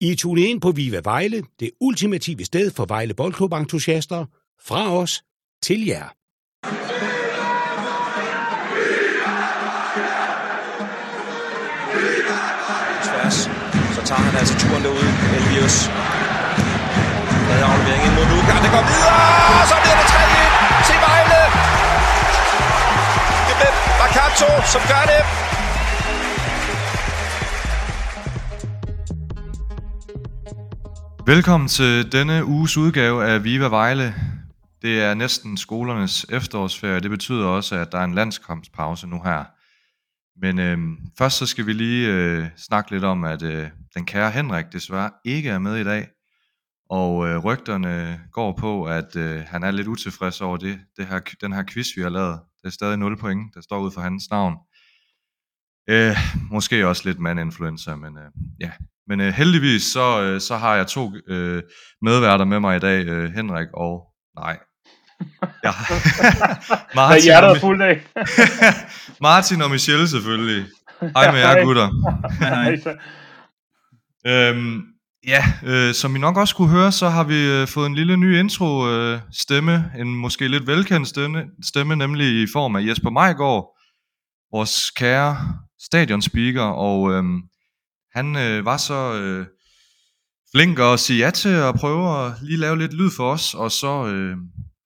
I tune ind på Viva Vejle, det ultimative sted for Vejle Boldklub-entusiaster. Fra os til jer. Tværs. Så tager han altså turen derude, Elvius. Med aflevering ind mod Luka. Det går videre, og så bliver det 3-1 til Vejle. Det er Bakato, som gør det. Velkommen til denne uges udgave af Viva Vejle. Det er næsten skolernes efterårsferie. Det betyder også, at der er en landskampspause nu her. Men øh, først så skal vi lige øh, snakke lidt om, at øh, den kære Henrik desværre ikke er med i dag. Og øh, rygterne går på, at øh, han er lidt utilfreds over det, det her, den her quiz, vi har lavet. Det er stadig 0 point, der står ud for hans navn. Øh, måske også lidt mandinfluencer, men øh, ja. Men øh, heldigvis så, øh, så har jeg to øh, medværter med mig i dag, øh, Henrik og... Nej. Ja. Martin, hjertet er fuld af. Martin og Michelle selvfølgelig. Hej med jer gutter. Hej. øhm, ja, øh, som I nok også kunne høre, så har vi øh, fået en lille ny intro øh, stemme, en måske lidt velkendt stemme, stemme, nemlig i form af Jesper Majgaard, vores kære stadionspeaker, og øh, han øh, var så øh, flink at sige ja til at prøve at lige lave lidt lyd for os, og så øh,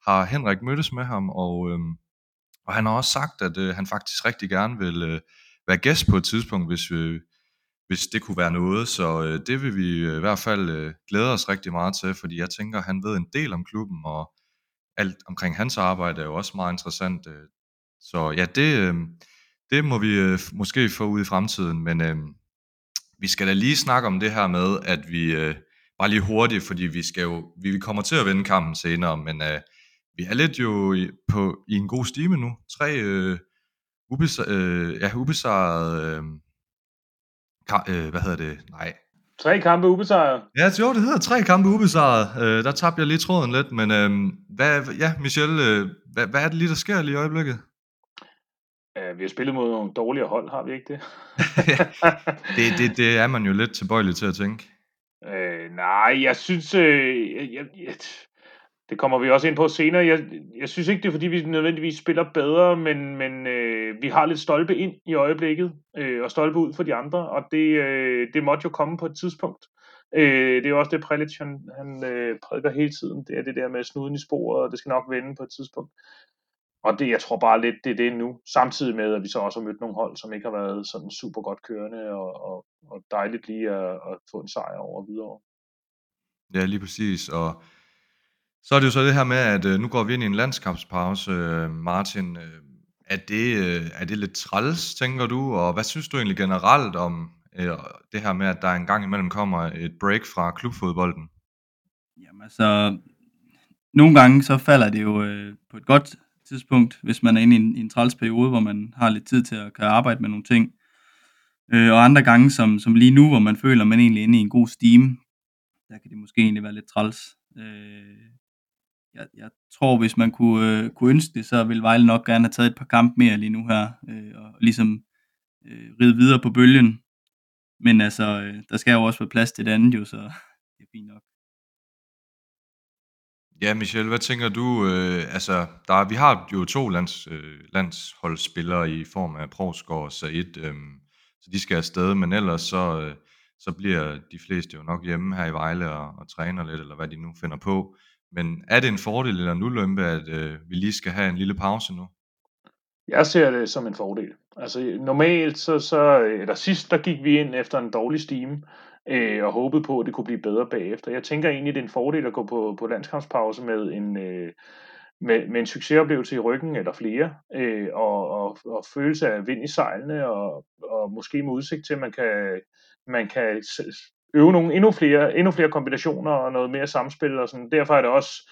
har Henrik mødtes med ham, og, øh, og han har også sagt, at øh, han faktisk rigtig gerne vil øh, være gæst på et tidspunkt, hvis, øh, hvis det kunne være noget, så øh, det vil vi øh, i hvert fald øh, glæde os rigtig meget til, fordi jeg tænker, at han ved en del om klubben, og alt omkring hans arbejde er jo også meget interessant. Øh, så ja, det, øh, det må vi øh, måske få ud i fremtiden, men øh, vi skal da lige snakke om det her med, at vi, øh, bare lige hurtigt, fordi vi skal jo, vi kommer til at vinde kampen senere, men øh, vi er lidt jo i, på, i en god stime nu. Tre øh, ubesa, øh, ja, ubesejrede, øh, ka, øh, hvad hedder det, nej. Tre kampe ubesejret. Ja, jo, det hedder tre kampe ubesejret. Øh, der tabte jeg lige tråden lidt, men øh, hvad, ja, Michelle, øh, hvad, hvad er det lige, der sker lige i øjeblikket? Uh, vi har spillet mod nogle dårligere hold, har vi ikke det? det, det? Det er man jo lidt tilbøjelig til at tænke. Uh, nej, jeg synes, uh, jeg, jeg, det kommer vi også ind på senere. Jeg, jeg synes ikke, det er fordi, vi nødvendigvis spiller bedre, men, men øh, vi har lidt stolpe ind i øjeblikket, øh, og stolpe ud for de andre, og det, øh, det måtte jo komme på et tidspunkt. Øh, det er jo også det, Prelic han, han øh, prædiker hele tiden. Det er det der med snuden i sporet, og det skal nok vende på et tidspunkt. Og det, jeg tror bare lidt, det er det nu. Samtidig med, at vi så også har mødt nogle hold, som ikke har været sådan super godt kørende, og, og, og dejligt lige at, at få en sejr over videre. Ja, lige præcis. Og så er det jo så det her med, at øh, nu går vi ind i en landskabspause, øh, Martin. Øh, er, det, øh, er det lidt træls, tænker du? Og hvad synes du egentlig generelt om øh, det her med, at der en gang imellem kommer et break fra klubfodbolden? Jamen altså, nogle gange så falder det jo øh, på et godt tidspunkt, hvis man er inde i en, i en træls periode, hvor man har lidt tid til at kan arbejde med nogle ting. Øh, og andre gange, som, som lige nu, hvor man føler, at man egentlig er inde i en god steam, der kan det måske egentlig være lidt træls. Øh, jeg, jeg tror, hvis man kunne, øh, kunne ønske det, så ville Vejle nok gerne have taget et par kampe mere lige nu her, øh, og ligesom øh, ride videre på bølgen. Men altså, øh, der skal jo også være plads til det andet jo, så det er fint nok. Ja, Michel, hvad tænker du? Øh, altså, der, vi har jo to lands, øh, landsholdsspillere i form af Provsgaard og Said, øh, så de skal afsted, men ellers så, øh, så bliver de fleste jo nok hjemme her i Vejle og, og træner lidt, eller hvad de nu finder på. Men er det en fordel eller en ulempe, at øh, vi lige skal have en lille pause nu? Jeg ser det som en fordel. Altså normalt, så, så eller sidst, der gik vi ind efter en dårlig stime, øh, og håbede på, at det kunne blive bedre bagefter. Jeg tænker egentlig, det er en fordel at gå på, på landskampspause med en, øh, med, med en succesoplevelse i ryggen, eller flere, øh, og, og, og følelse af vind i sejlene, og, og måske med udsigt til, at man kan, man kan øve nogle endnu flere, endnu flere kombinationer og noget mere samspil og sådan. Derfor er det også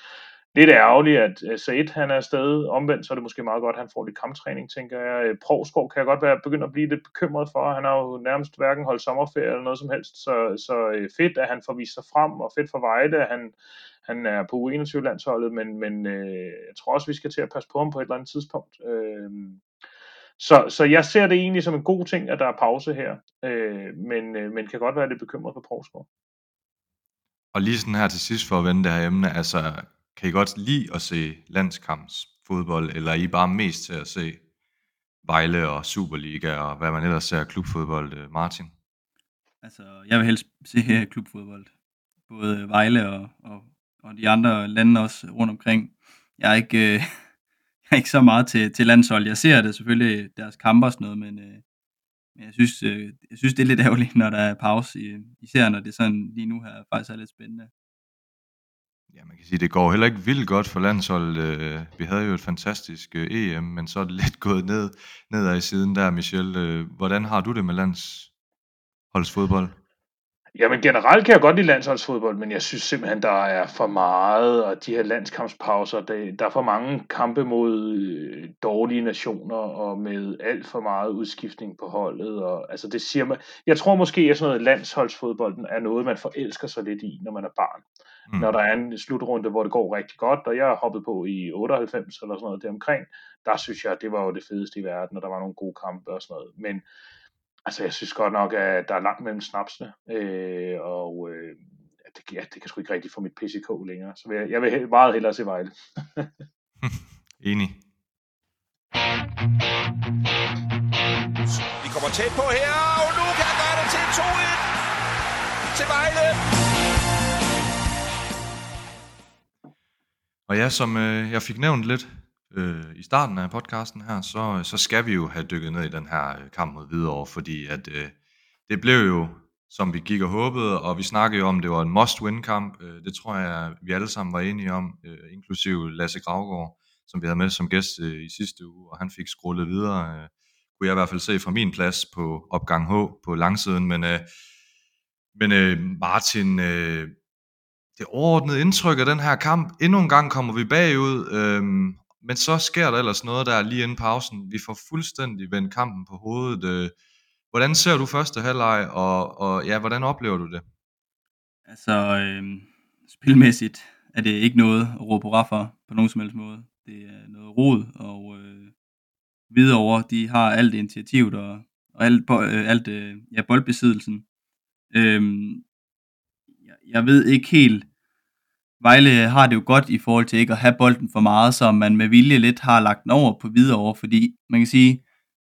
lidt ærgerligt, at øh, Said han er afsted. Omvendt så er det måske meget godt, at han får lidt kamptræning, tænker jeg. Øh, Provsgaard kan jeg godt være begyndt at blive lidt bekymret for. Han har jo nærmest hverken holdt sommerferie eller noget som helst. Så, så øh, fedt, at han får vist sig frem, og fedt for Vejle, at han, han er på U21-landsholdet, men, men øh, jeg tror også, vi skal til at passe på ham på et eller andet tidspunkt. Øh, så, så jeg ser det egentlig som en god ting, at der er pause her, øh, men, øh, men kan godt være lidt bekymret for Provsgaard. Og lige sådan her til sidst for at vende det her emne, altså kan I godt lide at se landskampsfodbold, eller er I bare mest til at se Vejle og Superliga og hvad man ellers ser klubfodbold, øh, Martin? Altså, jeg vil helst se øh, klubfodbold. Både Vejle og, og, og de andre lande også rundt omkring. Jeg er ikke, øh, jeg er ikke så meget til, til landshold. Jeg ser det selvfølgelig, deres kamper og sådan noget, men, øh, men jeg, synes, øh, jeg synes, det er lidt ærgerligt, når der er pause. Især når det sådan lige nu her faktisk er lidt spændende. Ja, man kan sige, det går heller ikke vildt godt for landsholdet. Øh, vi havde jo et fantastisk øh, EM, men så er det lidt gået ned, nedad i siden der, Michel. Øh, hvordan har du det med landsholdsfodbold? Jamen generelt kan jeg godt lide landsholdsfodbold, men jeg synes simpelthen, der er for meget, og de her landskampspauser, der, der er for mange kampe mod øh, dårlige nationer, og med alt for meget udskiftning på holdet. Og, altså det siger man, jeg tror måske, at sådan noget landsholdsfodbolden er noget, man forelsker sig lidt i, når man er barn. Mm. Når der er en slutrunde, hvor det går rigtig godt, og jeg har hoppet på i 98 eller sådan noget deromkring, der synes jeg, det var jo det fedeste i verden, og der var nogle gode kampe og sådan noget. Men Altså, jeg synes godt nok, at der er langt mellem snapsene, øh, og øh, det, ja, det kan sgu ikke rigtig få mit PCK længere. Så jeg, jeg vil meget hellere se Vejle. Enig. Vi kommer tæt på her, og nu kan jeg gøre det til 2-1 til Vejle. Og ja, som øh, jeg fik nævnt lidt øh, i starten af podcasten her, så, så skal vi jo have dykket ned i den her øh, kamp mod Hvidovre, fordi at øh, det blev jo, som vi gik og håbede, og vi snakkede jo om, det var en must-win-kamp. Øh, det tror jeg, vi alle sammen var enige om, øh, inklusive Lasse Gravgaard, som vi havde med som gæst øh, i sidste uge, og han fik scrollet videre, øh, kunne jeg i hvert fald se fra min plads på opgang H på langsiden, men, øh, men øh, Martin, øh, det overordnede indtryk af den her kamp, endnu en gang kommer vi bagud, øhm, men så sker der ellers noget der lige inden pausen. Vi får fuldstændig vendt kampen på hovedet. Øh. Hvordan ser du første halvleg, og, og ja, hvordan oplever du det? Altså, øh, spilmæssigt er det ikke noget at råbe hurra for på nogen som helst måde. Det er noget rod, og øh, videre de har alt initiativet og, og alt, øh, alt øh, ja, boldbesiddelsen. Øh, jeg, jeg ved ikke helt, Vejle har det jo godt i forhold til ikke at have bolden for meget, så man med vilje lidt har lagt den over på videre fordi man kan sige,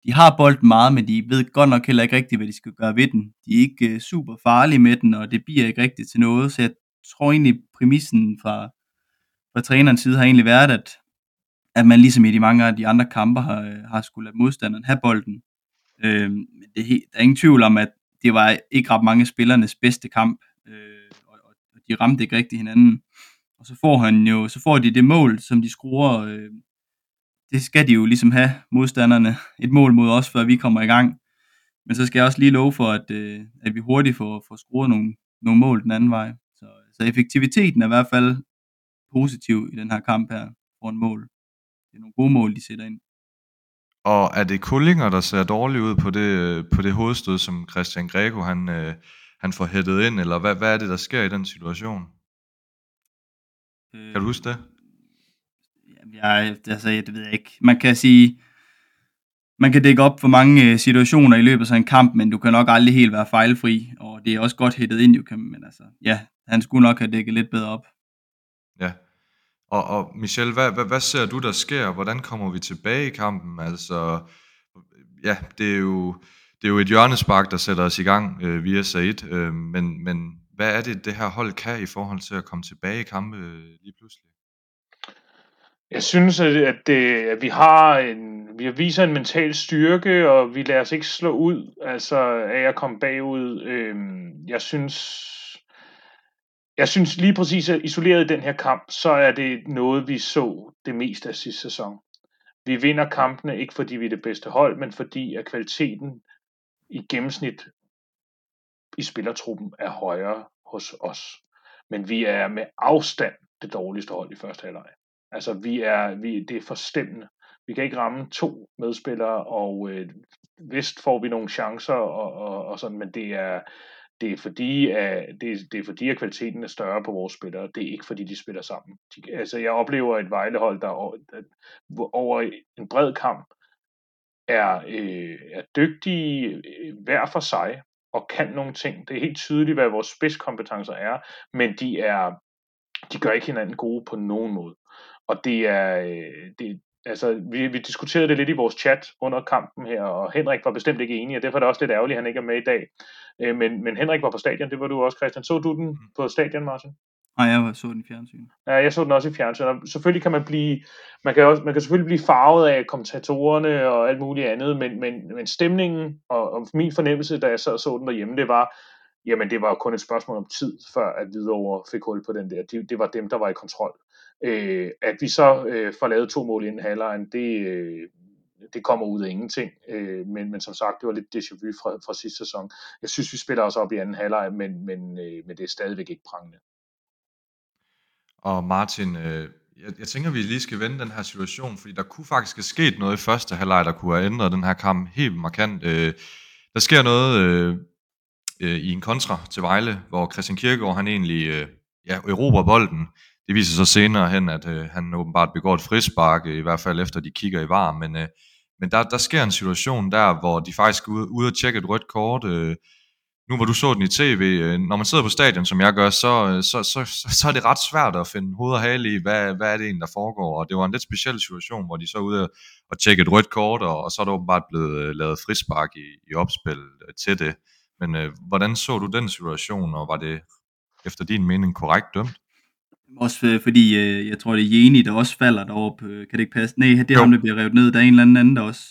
de har bolden meget, men de ved godt nok heller ikke rigtigt, hvad de skal gøre ved den. De er ikke uh, super farlige med den, og det bliver ikke rigtigt til noget, så jeg tror egentlig, præmissen fra, fra trænerens side har egentlig været, at, at man ligesom i de mange af de andre kampe har, øh, har skulle lade modstanderen have bolden. Øh, det, der er ingen tvivl om, at det var ikke ret mange spillernes bedste kamp, øh, de ramte ikke rigtig hinanden. Og så får han jo, så får de det mål, som de skruer. Øh, det skal de jo ligesom have, modstanderne. Et mål mod os, før vi kommer i gang. Men så skal jeg også lige love for, at, øh, at vi hurtigt får, får skruet nogle, nogle mål den anden vej. Så, så effektiviteten er i hvert fald positiv i den her kamp her, for en mål. Det er nogle gode mål, de sætter ind. Og er det Kullinger, der ser dårligt ud på det, på det hovedstød, som Christian Grego han, øh, han får hættet ind, eller hvad, hvad er det, der sker i den situation? Kan du huske det? Jeg, altså, det ved jeg ikke. Man kan sige, man kan dække op for mange øh, situationer i løbet af en kamp, men du kan nok aldrig helt være fejlfri, og det er også godt hættet ind, jo, men altså, ja, han skulle nok have dækket lidt bedre op. Ja, og, og Michel, hvad, hvad, hvad ser du, der sker? Hvordan kommer vi tilbage i kampen? Altså, ja, det er jo, det er jo et hjørnespark, der sætter os i gang øh, via Said, øh, men, men hvad er det, det her hold kan i forhold til at komme tilbage i kampe øh, lige pludselig? Jeg synes, at, det, at vi har en, vi viser en mental styrke, og vi lader os ikke slå ud, altså af at komme bagud. Øh, jeg synes, jeg synes lige præcis, at isoleret i den her kamp, så er det noget, vi så det meste af sidste sæson. Vi vinder kampene ikke fordi vi er det bedste hold, men fordi at kvaliteten i gennemsnit i spillertruppen er højere hos os. Men vi er med afstand det dårligste hold i første halvleg. Altså, vi er, vi, det er forstemmende. Vi kan ikke ramme to medspillere, og øh, vist får vi nogle chancer, og, og, og sådan, men det er, det er fordi, at, det, det er fordi, at kvaliteten er større på vores spillere. Det er ikke fordi, de spiller sammen. De, altså, jeg oplever et Vejlehold, der over, over en bred kamp er, øh, er dygtige øh, hver for sig, og kan nogle ting. Det er helt tydeligt, hvad vores spidskompetencer er, men de er de gør ikke hinanden gode på nogen måde. Og det er, øh, det, altså, vi, vi diskuterede det lidt i vores chat under kampen her, og Henrik var bestemt ikke enig, og derfor er det også lidt ærgerligt, at han ikke er med i dag. Øh, men, men Henrik var på stadion, det var du også, Christian. Så du den på stadion, Martin? Nej, jeg så den i fjernsyn. Ja, jeg så den også i fjernsyn, og selvfølgelig kan man blive, man kan, også, man kan selvfølgelig blive farvet af kommentatorerne og alt muligt andet, men, men, men stemningen og, og min fornemmelse, da jeg så, så den derhjemme, det var, jamen det var kun et spørgsmål om tid, før at Hvidovre fik hul på den der. Det, det var dem, der var i kontrol. Øh, at vi så øh, får lavet to mål inden halvlejen, det, øh, det kommer ud af ingenting. Øh, men, men som sagt, det var lidt déjà vu fra, fra sidste sæson. Jeg synes, vi spiller os op i anden halvleg, men, men, øh, men det er stadigvæk ikke prangende. Og Martin, øh, jeg, jeg tænker, vi lige skal vende den her situation, fordi der kunne faktisk have sket noget i første halvleg, der kunne have ændret den her kamp helt markant. Øh, der sker noget øh, øh, i en kontra til Vejle, hvor Christian Kirkegaard, han egentlig øh, ja, erobrer bolden. Det viser sig senere hen, at øh, han åbenbart begår et frispark, øh, i hvert fald efter de kigger i var, men, øh, men der, der sker en situation der, hvor de faktisk er ude, ude at tjekke et rødt kort, øh, nu hvor du så den i tv, øh, når man sidder på stadion, som jeg gør, så, så, så, så, så er det ret svært at finde hoved og hale i, hvad, hvad er det egentlig, der foregår. Og det var en lidt speciel situation, hvor de så ude og tjekke et rødt kort, og, og så er der åbenbart blevet øh, lavet frispark i, i opspil øh, til det. Men øh, hvordan så du den situation, og var det efter din mening korrekt dømt? Også fordi, øh, jeg tror, det er Jeni, der også falder deroppe. Kan det ikke passe? Nej, det er jo. ham, der bliver revet ned. Der er en eller anden, der også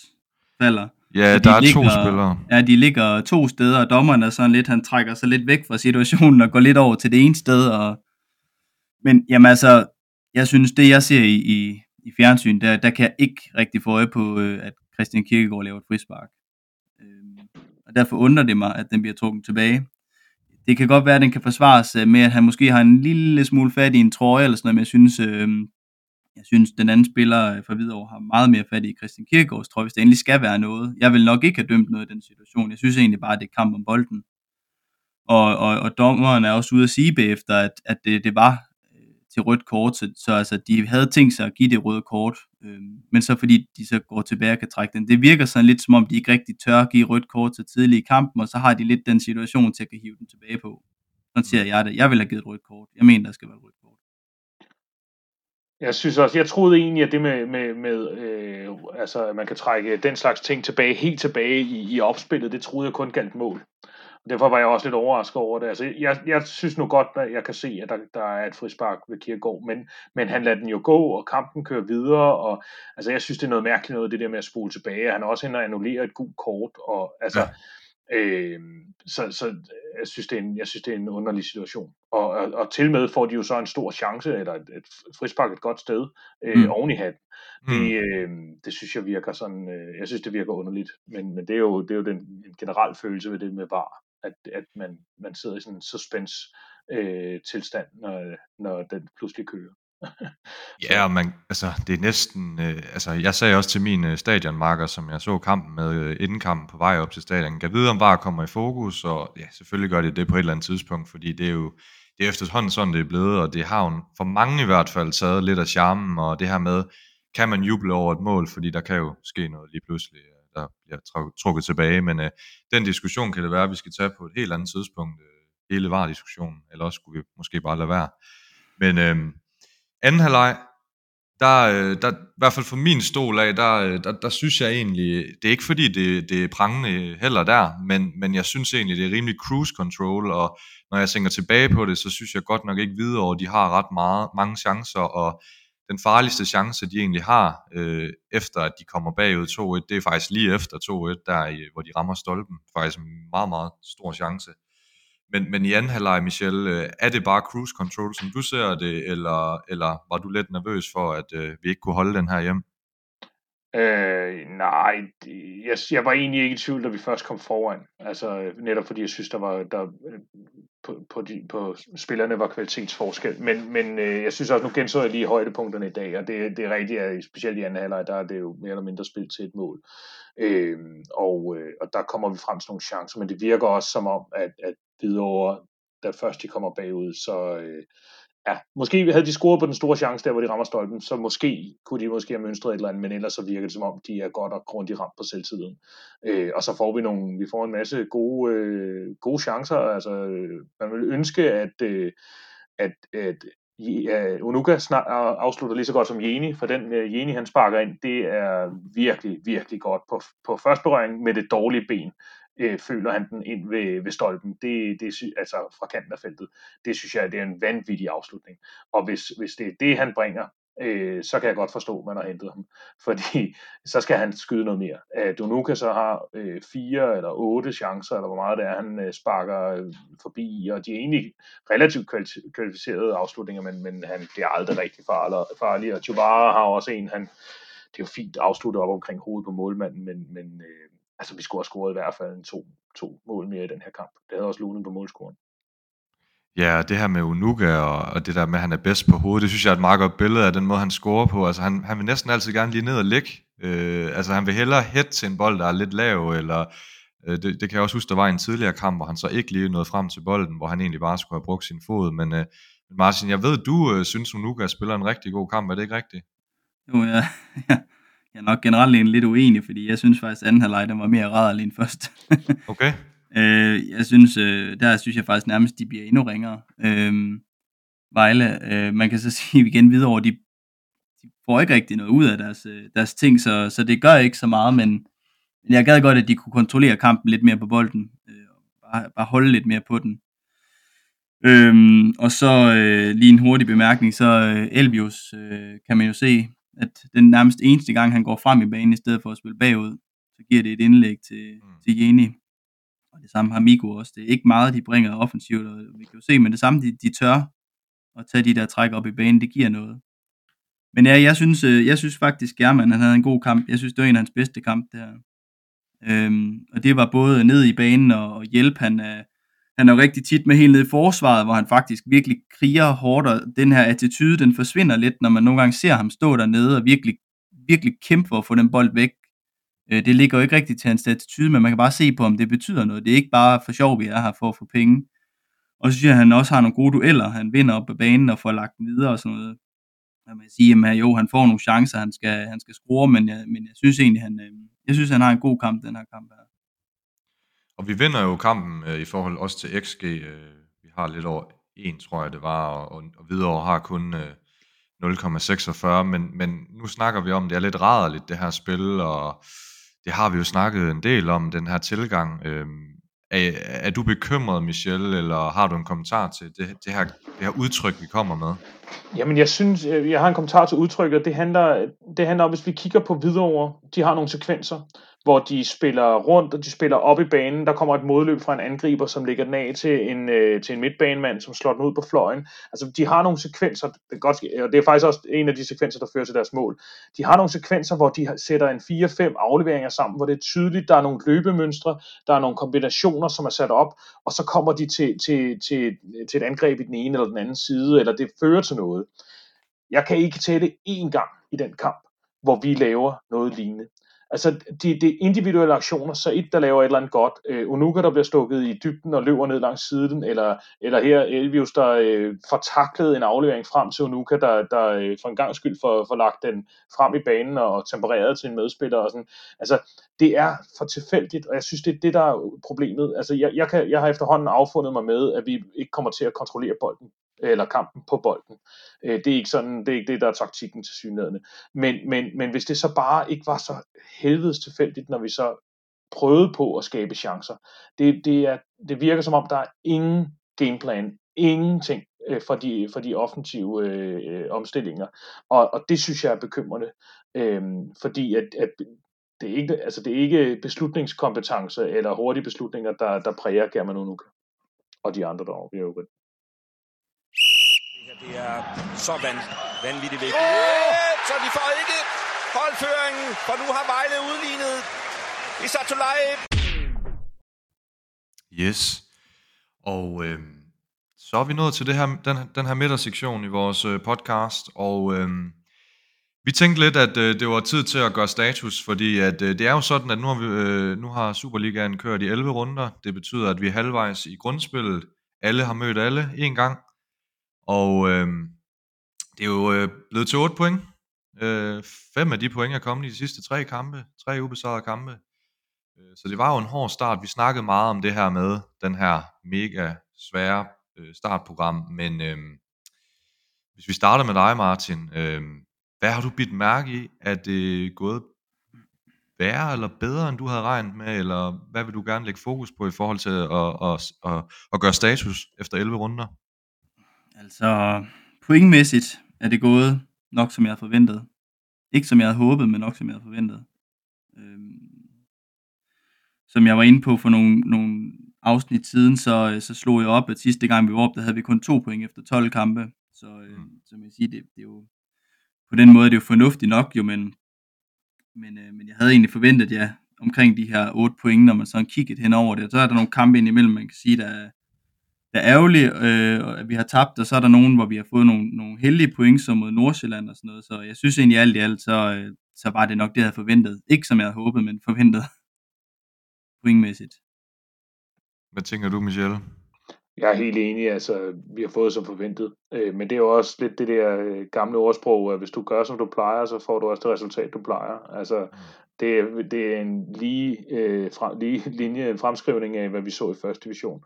falder. Ja, de der er ligger, to spillere. Ja, de ligger to steder, og dommeren er sådan lidt, han trækker sig lidt væk fra situationen og går lidt over til det ene sted. Og... Men jamen altså, jeg synes, det jeg ser i, i, i fjernsyn, der, der kan jeg ikke rigtig få øje på, øh, at Christian Kirkegaard laver et frispark. Øhm, og derfor undrer det mig, at den bliver trukket tilbage. Det kan godt være, at den kan forsvares øh, med, at han måske har en lille smule fat i en trøje eller sådan noget, men jeg synes, øh, jeg synes, den anden spiller fra Hvidovre har meget mere fat i Christian Kirkegaards trøje, hvis det endelig skal være noget. Jeg vil nok ikke have dømt noget i den situation. Jeg synes egentlig bare, at det er kamp om bolden. Og, og, og dommeren er også ude at sige bagefter, at, at det, det var øh, til rødt kort, så, så altså, de havde tænkt sig at give det røde kort, øh, men så fordi de så går tilbage og kan trække den. Det virker sådan lidt som om, de ikke rigtig tør at give rødt kort så tidligt i kampen, og så har de lidt den situation til at kan hive den tilbage på. Sådan siger jeg det. Jeg vil have givet et rødt kort. Jeg mener, der skal være rødt. Jeg synes også, jeg troede egentlig, at det med, med, med øh, altså, at man kan trække den slags ting tilbage, helt tilbage i, i opspillet, det troede jeg kun galt mål. Derfor var jeg også lidt overrasket over det. Altså, jeg, jeg synes nu godt, at jeg kan se, at der, der er et frispark ved Kierkegaard, men, men han lader den jo gå, og kampen kører videre, og altså, jeg synes, det er noget mærkeligt noget, det der med at spole tilbage. Han er også hen og annullerer et gult kort, og altså, ja Øh, så, så jeg, synes, det er en, jeg synes, det er en underlig situation. Og, og, og til med får de jo så en stor chance, eller et, et frispark et godt sted, øh, mm. oven i hatten. Det, mm. øh, det synes jeg virker sådan, øh, jeg synes, det virker underligt. Men, men det er jo, det er jo den en generel følelse ved det med var, at, at man, man sidder i sådan en suspense øh, tilstand, når, når den pludselig kører. ja, man, altså, det er næsten, øh, altså, jeg sagde også til min øh, stadionmarker, som jeg så kampen med øh, inden kampen på vej op til stadion, kan vide, om VAR kommer i fokus, og ja, selvfølgelig gør det det på et eller andet tidspunkt, fordi det er jo, det er efterhånden sådan, det er blevet, og det har hun for mange i hvert fald taget lidt af charmen, og det her med, kan man juble over et mål, fordi der kan jo ske noget lige pludselig, øh, der bliver trukket tilbage, men øh, den diskussion kan det være, at vi skal tage på et helt andet tidspunkt, øh, hele VAR-diskussionen, eller også skulle vi måske bare lade være. Men øh, anden halvleg, der, øh, der, i hvert fald for min stol af, der, øh, der, der synes jeg egentlig, det er ikke fordi det, det er prangende heller der, men, men jeg synes egentlig, det er rimelig cruise control, og når jeg tænker tilbage på det, så synes jeg godt nok ikke videre, over, de har ret meget, mange chancer, og den farligste chance, de egentlig har, øh, efter at de kommer bagud 2-1, det er faktisk lige efter 2-1, der, hvor de rammer stolpen. Faktisk en meget, meget stor chance. Men, men i anden halvleg, Michel, øh, er det bare cruise control, som du ser det, eller, eller var du lidt nervøs for, at øh, vi ikke kunne holde den her hjem? Øh, nej, jeg, jeg var egentlig ikke i tvivl, da vi først kom foran. Altså netop fordi jeg synes, der var der, på, på, de, på spillerne var kvalitetsforskel. Men, men øh, jeg synes også, nu genså jeg lige højdepunkterne i dag, og det, det er rigtigt, at specielt i anden halvleg, der er det jo mere eller mindre spil til et mål. Øh, og, øh, og der kommer vi frem til nogle chancer, men det virker også som om, at, at videre, da først de kommer bagud, så, øh, ja, måske havde de scoret på den store chance der, hvor de rammer stolpen, så måske kunne de måske have mønstret et eller andet, men ellers så virker det som om, de er godt og grundigt ramt på selvtiden. Øh, og så får vi nogle, vi får en masse gode, øh, gode chancer. Altså, man vil ønske, at, øh, at, at ja, Unuka snart afslutter lige så godt som Jeni, for den uh, Jeni, han sparker ind, det er virkelig, virkelig godt på, på første berøring med det dårlige ben øh, føler han den ind ved, ved stolpen, det, det, altså fra kanten af feltet. Det synes jeg, det er en vanvittig afslutning. Og hvis, hvis det er det, han bringer, øh, så kan jeg godt forstå, at man har hentet ham. Fordi så skal han skyde noget mere. Øh, Donuka så har øh, fire eller otte chancer, eller hvor meget det er, han øh, sparker øh, forbi, og de er egentlig relativt kvalificerede afslutninger, men, men han bliver aldrig rigtig farlig. Og Chubara har også en, han, det er jo fint afsluttet op omkring hovedet på målmanden, men, men øh, altså vi skulle have scoret i hvert fald en to, to mål mere i den her kamp. Det havde også lunet på målscoren. Ja, det her med Unuka og, og det der med, at han er bedst på hovedet, det synes jeg er et meget godt billede af den måde, han scorer på. Altså han, han vil næsten altid gerne lige ned og ligge. Øh, altså han vil hellere hætte til en bold, der er lidt lav, eller øh, det, det kan jeg også huske, der var en tidligere kamp, hvor han så ikke lige nåede frem til bolden, hvor han egentlig bare skulle have brugt sin fod. Men øh, Martin, jeg ved, du øh, synes, Unuka spiller en rigtig god kamp. Er det ikke rigtigt? Jo, ja. jeg er nok generelt en lidt uenig, fordi jeg synes faktisk, at anden halvleg den var mere rædderlig end først. okay. Øh, jeg synes, øh, der synes jeg faktisk nærmest, de bliver endnu ringere. Øh, Vejle, øh, man kan så sige igen videre over, de, de får ikke rigtig noget ud af deres, øh, deres ting, så, så det gør ikke så meget, men, men jeg gad godt, at de kunne kontrollere kampen lidt mere på bolden, øh, bare, bare holde lidt mere på den. Øhm, og så øh, lige en hurtig bemærkning, så øh, Elvius øh, kan man jo se, at den nærmest eneste gang, han går frem i banen, i stedet for at spille bagud, så giver det et indlæg til, mm. til Jeni. Og det samme har Migo også. Det er ikke meget, de bringer offensivt, og vi kan jo se, men det samme, de, de tør at tage de der træk op i banen, det giver noget. Men ja, jeg synes, øh, jeg synes faktisk, German, han havde en god kamp. Jeg synes, det var en af hans bedste kamp der. Øhm, og det var både ned i banen og, og hjælpe. Han er, han er jo rigtig tit med helt nede i forsvaret, hvor han faktisk virkelig kriger hårdt, og den her attitude, den forsvinder lidt, når man nogle gange ser ham stå dernede og virkelig, virkelig kæmpe for at få den bold væk. Øh, det ligger jo ikke rigtigt til hans attitude, men man kan bare se på, om det betyder noget. Det er ikke bare for sjov, vi er her for at få penge. Og så synes jeg, at han også har nogle gode dueller. Han vinder op på banen og får lagt den videre og sådan noget. Man kan sige, at jo, han får nogle chancer, han skal, han skal score, men jeg, men jeg synes egentlig, han, øh, jeg synes, han har en god kamp, den her kamp her. Og vi vinder jo kampen øh, i forhold også til XG. Øh, vi har lidt over 1, tror jeg det var, og, og, og videre har kun øh, 0,46, men, men nu snakker vi om, det er lidt raderligt, det her spil, og det har vi jo snakket en del om, den her tilgang. Øh, er, er du bekymret, Michel, eller har du en kommentar til det, det, her, det her udtryk, vi kommer med? Jamen, jeg synes, øh, jeg har en kommentar til udtrykket. Det handler, det handler om, hvis vi kigger på videre, de har nogle sekvenser, hvor de spiller rundt, og de spiller op i banen. Der kommer et modløb fra en angriber, som lægger den af til en, øh, til en midtbanemand, som slår den ud på fløjen. Altså, de har nogle sekvenser, det godt, og det er faktisk også en af de sekvenser, der fører til deres mål. De har nogle sekvenser, hvor de sætter en 4-5 afleveringer sammen, hvor det er tydeligt, der er nogle løbemønstre, der er nogle kombinationer, som er sat op, og så kommer de til, til, til, til et angreb i den ene eller den anden side, eller det fører til noget. Jeg kan ikke tælle én gang i den kamp, hvor vi laver noget lignende. Altså, de, de individuelle aktioner, så et, der laver et eller andet godt. Øh, Unuka, der bliver stukket i dybden og løber ned langs siden, eller, eller her Elvius, der øh, får taklet en aflevering frem til Unuka, der, der øh, for en gang skyld får, får lagt den frem i banen og tempereret til en medspiller. Og sådan. Altså, det er for tilfældigt, og jeg synes, det er det, der er problemet. Altså, jeg, jeg, kan, jeg har efterhånden affundet mig med, at vi ikke kommer til at kontrollere bolden eller kampen på bolden. Øh, det er ikke sådan, det er ikke det, der er taktikken til synligheden. Men, men, men hvis det så bare ikke var så helvedes tilfældigt, når vi så prøvede på at skabe chancer. Det, det, er, det virker som om, der er ingen gameplan, ingenting øh, for, de, for de offensive øh, omstillinger. Og, og det synes jeg er bekymrende, øh, fordi at, at det, er ikke, altså det er ikke beslutningskompetence eller hurtige beslutninger, der, der præger German Unuka og de andre der i. Det er så van, vanvittigt vigtigt. Oh! Så de får ikke holdføringen, for nu har Vejle udlignet i Satulaj. Yes. Og øh, så er vi nået til det her, den, den her midtersektion i vores øh, podcast, og øh, vi tænkte lidt, at øh, det var tid til at gøre status, fordi at, øh, det er jo sådan, at nu har, vi, øh, nu har Superligaen kørt i 11 runder. Det betyder, at vi er halvvejs i grundspillet. Alle har mødt alle en gang. Og øh, det er jo øh, blevet til 8 point. Øh, fem af de point er kommet i de sidste tre kampe, tre ubesejrede kampe. Øh, så det var jo en hård start. Vi snakkede meget om det her med den her mega svære øh, startprogram, men øh, hvis vi starter med dig, Martin, øh, hvad har du bidt mærke i? Er det gået værre eller bedre, end du havde regnet med, eller hvad vil du gerne lægge fokus på i forhold til at, at, at, at gøre status efter 11 runder? Altså, pointmæssigt er det gået nok, som jeg havde forventet. Ikke som jeg havde håbet, men nok som jeg havde forventet. Øhm, som jeg var inde på for nogle, nogle afsnit siden, så, så slog jeg op, at sidste gang vi var op, der havde vi kun to point efter 12 kampe. Så øh, mm. som jeg siger, det, det er jo på den måde det er jo fornuftigt nok, jo, men, men, øh, men jeg havde egentlig forventet, ja, omkring de her 8 point, når man sådan kiggede hen over det. Og så er der nogle kampe indimellem, man kan sige, der er, der er ærgerlige, øh, at vi har tabt, og så er der nogen, hvor vi har fået nogle, nogle heldige point, som mod Nordsjælland og sådan noget. Så jeg synes egentlig alt i alt, så, øh, så var det nok det, jeg havde forventet. Ikke som jeg havde håbet, men forventet pointmæssigt. Hvad tænker du, Michelle? Jeg er helt enig, altså vi har fået som forventet. Øh, men det er jo også lidt det der øh, gamle ordsprog, at hvis du gør som du plejer, så får du også det resultat, du plejer. Altså det, er, det er en lige, øh, fra, lige linje, en fremskrivning af, hvad vi så i første division.